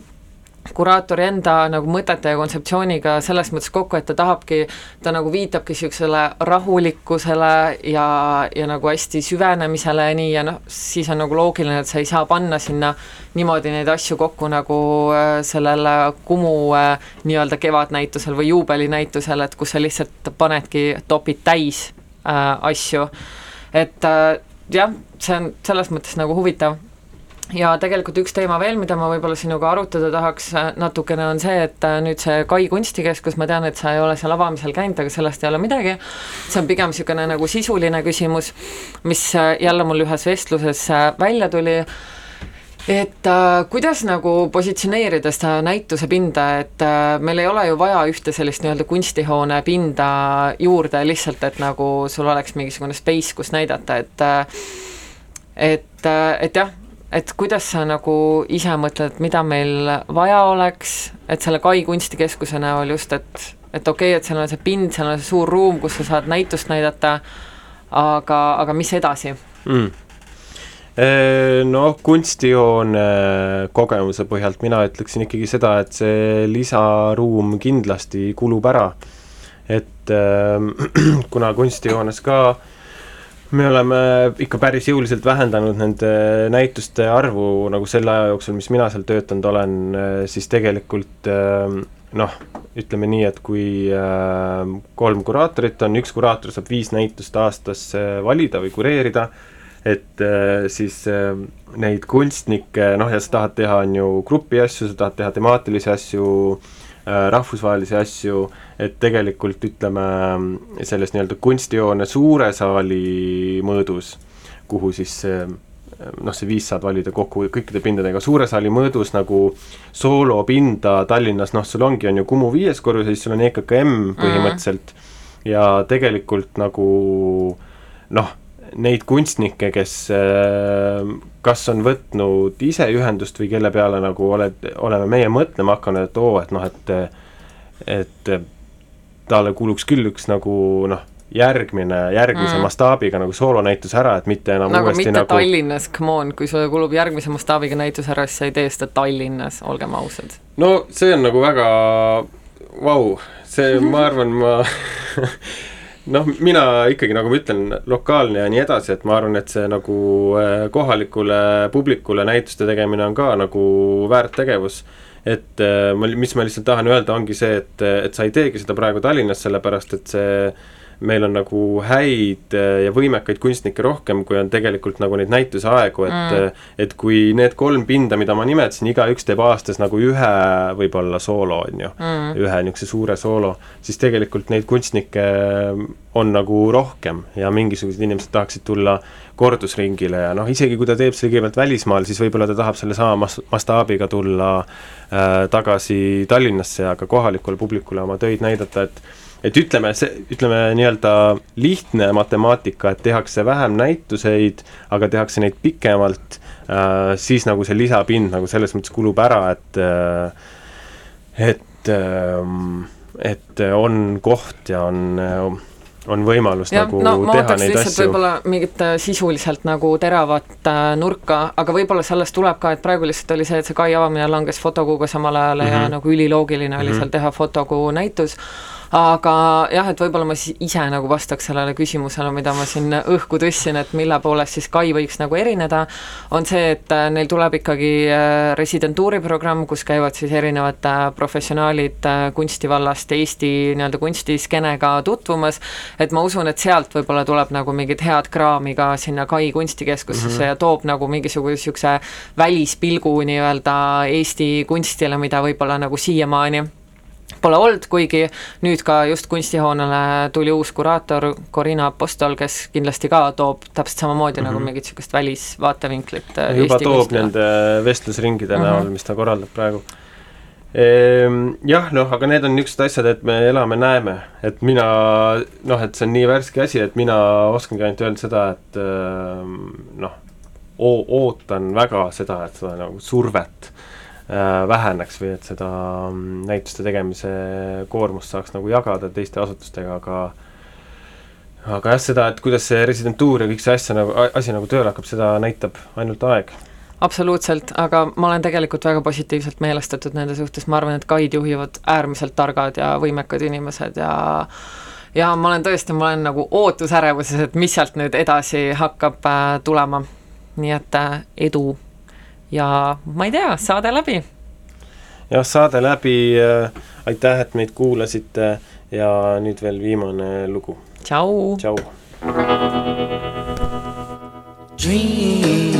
Speaker 3: kuraatori enda nagu mõtete ja kontseptsiooniga selles mõttes kokku, et ta tahabki, ta nagu viitabki niisugusele rahulikkusele ja, ja nagu hästi süvenemisele ja nii, ja noh, siis on nagu loogiline, et sa ei saa panna sinna niimoodi neid asju kokku nagu äh, sellel Kumu äh, nii-öelda kevadnäitusel või juubelinäitusel, et kus sa lihtsalt panedki, topid täis äh, asju, et äh, jah, see on selles mõttes nagu huvitav. Ja tegelikult üks teema veel, mida ma võib-olla sinuga arutada tahaks äh, natukene, on see, et äh, nüüd see Kai kunstikeskus, ma tean, et sa ei ole seal avamisel käinud, aga sellest ei ole midagi, see on pigem niisugune nagu sisuline küsimus, mis äh, jälle mul ühes vestluses välja tuli, et äh, kuidas nagu positsioneerida seda näituse pinda, et äh, meil ei ole ju vaja ühte sellist nii-öelda kunstihoone pinda juurde lihtsalt, et nagu sul oleks mingisugune space, kus näidata, et äh, et, äh, et jah, et kuidas sa nagu ise mõtled, mida meil vaja oleks, et selle Kai kunstikeskuse näol just, et et okei okay,, et seal on see pind, seal on see suur ruum, kus sa saad näitust näidata, aga, aga mis edasi
Speaker 2: mm.? Noh, kunstijoone kogemuse põhjalt mina ütleksin ikkagi seda, et see lisaruum kindlasti kulub ära. et kuna kunstijoones ka me oleme ikka päris jõuliselt vähendanud nende näituste arvu nagu selle aja jooksul, mis mina seal töötanud olen, siis tegelikult noh, ütleme nii, et kui kolm kuraatorit on, üks kuraator saab viis näitust aastas valida või kureerida et äh, siis äh, neid kunstnikke, noh ja sa tahad teha, on ju, grupi asju, sa tahad teha temaatilisi asju, äh, rahvusvahelisi asju, et tegelikult ütleme, selles nii-öelda kunstijoone suure saali mõõdus, kuhu siis noh, see viis saad valida kokku kõikide pindadega, suure saali mõõdus nagu soolopinda Tallinnas, noh, sul ongi, on ju Kumu viies korrus ja siis sul on EKKM põhimõtteliselt. Mm ja tegelikult nagu noh, neid kunstnikke, kes äh, kas on võtnud ise ühendust või kelle peale nagu oled, oleme meie mõtlema hakanud, et oo, et noh, et et talle kuuluks küll üks nagu noh, järgmine, järgmise mm. mastaabiga nagu soolonäitus ära, et mitte enam
Speaker 3: nagu
Speaker 2: uuesti
Speaker 3: mitte
Speaker 2: nagu
Speaker 3: Tallinnas, come on, kui sulle kulub järgmise mastaabiga näitus ära, siis sa ei tee seda Tallinnas, olgem ausad.
Speaker 2: no see on nagu väga vau wow., see, ma arvan, ma noh, mina ikkagi, nagu ma ütlen, lokaalne ja nii edasi, et ma arvan, et see nagu äh, kohalikule publikule näituste tegemine on ka nagu väärt tegevus. et äh, ma, mis ma lihtsalt tahan öelda, ongi see, et, et sa ei teegi seda praegu Tallinnas, sellepärast et see meil on nagu häid äh, ja võimekaid kunstnikke rohkem, kui on tegelikult nagu neid näituseaegu, et mm. et kui need kolm pinda, mida ma nimetasin, igaüks teeb aastas nagu ühe võib-olla soolo, on ju mm., ühe niisuguse suure soolo, siis tegelikult neid kunstnikke on nagu rohkem ja mingisugused inimesed tahaksid tulla kordusringile ja noh, isegi kui ta teeb selle kõigepealt välismaal, siis võib-olla ta tahab sellesama mas-, mastaabiga tulla äh, tagasi Tallinnasse ja ka kohalikule publikule oma töid näidata, et et ütleme, see, ütleme nii-öelda lihtne matemaatika, et tehakse vähem näituseid, aga tehakse neid pikemalt äh,, siis nagu see lisapind nagu selles mõttes kulub ära, et äh, et äh, et on koht ja on äh, on võimalus ja, nagu no, teha neid asju.
Speaker 3: võib-olla mingit äh, sisuliselt nagu teravat äh, nurka, aga võib-olla sellest tuleb ka, et praegu lihtsalt oli see, et see kai avamine langes fotokuuga samal ajal mm -hmm. ja mhm. nagu üliloogiline oli mm -hmm. seal teha fotokuu näitus aga jah, et võib-olla ma siis ise nagu vastaks sellele küsimusele, mida ma siin õhku tõstsin, et mille poolest siis Kai võiks nagu erineda, on see, et äh, neil tuleb ikkagi äh, residentuuriprogramm, kus käivad siis erinevad äh, professionaalid kunstivallast Eesti nii-öelda kunstiskenega tutvumas, et ma usun, et sealt võib-olla tuleb nagu mingit head kraami ka sinna Kai kunstikeskusesse mm -hmm. ja toob nagu mingisuguse niisuguse välispilgu nii-öelda Eesti kunstile, mida võib-olla nagu siiamaani pole olnud, kuigi nüüd ka just kunstihoonele tuli uus kuraator, Corina Apostol, kes kindlasti ka toob täpselt samamoodi mm -hmm. nagu mingit niisugust välisvaatevinklit äh,
Speaker 2: juba
Speaker 3: Eesti
Speaker 2: toob
Speaker 3: kunstile.
Speaker 2: nende vestlusringide
Speaker 3: Mhm.
Speaker 2: näol, mis ta korraldab praegu. Ehm, Jah, noh, aga need on niisugused asjad, et me elame-näeme, et mina noh, et see on nii värske asi, et mina oskangi ainult öelda seda, et ehm, noh, ootan väga seda, et seda nagu survet väheneks või et seda mm, näituste tegemise koormust saaks nagu jagada teiste asutustega, aga aga jah, seda, et kuidas see residentuur ja kõik see asja nagu, asi nagu tööle hakkab, seda näitab ainult aeg.
Speaker 3: Absoluutselt, aga ma olen tegelikult väga positiivselt meelestatud nende suhtes, ma arvan, et gaid juhivad äärmiselt targad ja võimekad inimesed ja ja ma olen tõesti, ma olen nagu ootusärevuses, et mis sealt nüüd edasi hakkab äh, tulema. nii et äh, edu ja ma ei tea, saade läbi.
Speaker 2: jah, saade läbi äh,, aitäh, et meid kuulasite ja nüüd veel viimane lugu.
Speaker 3: tšau.
Speaker 2: tšau.
Speaker 5: Dream,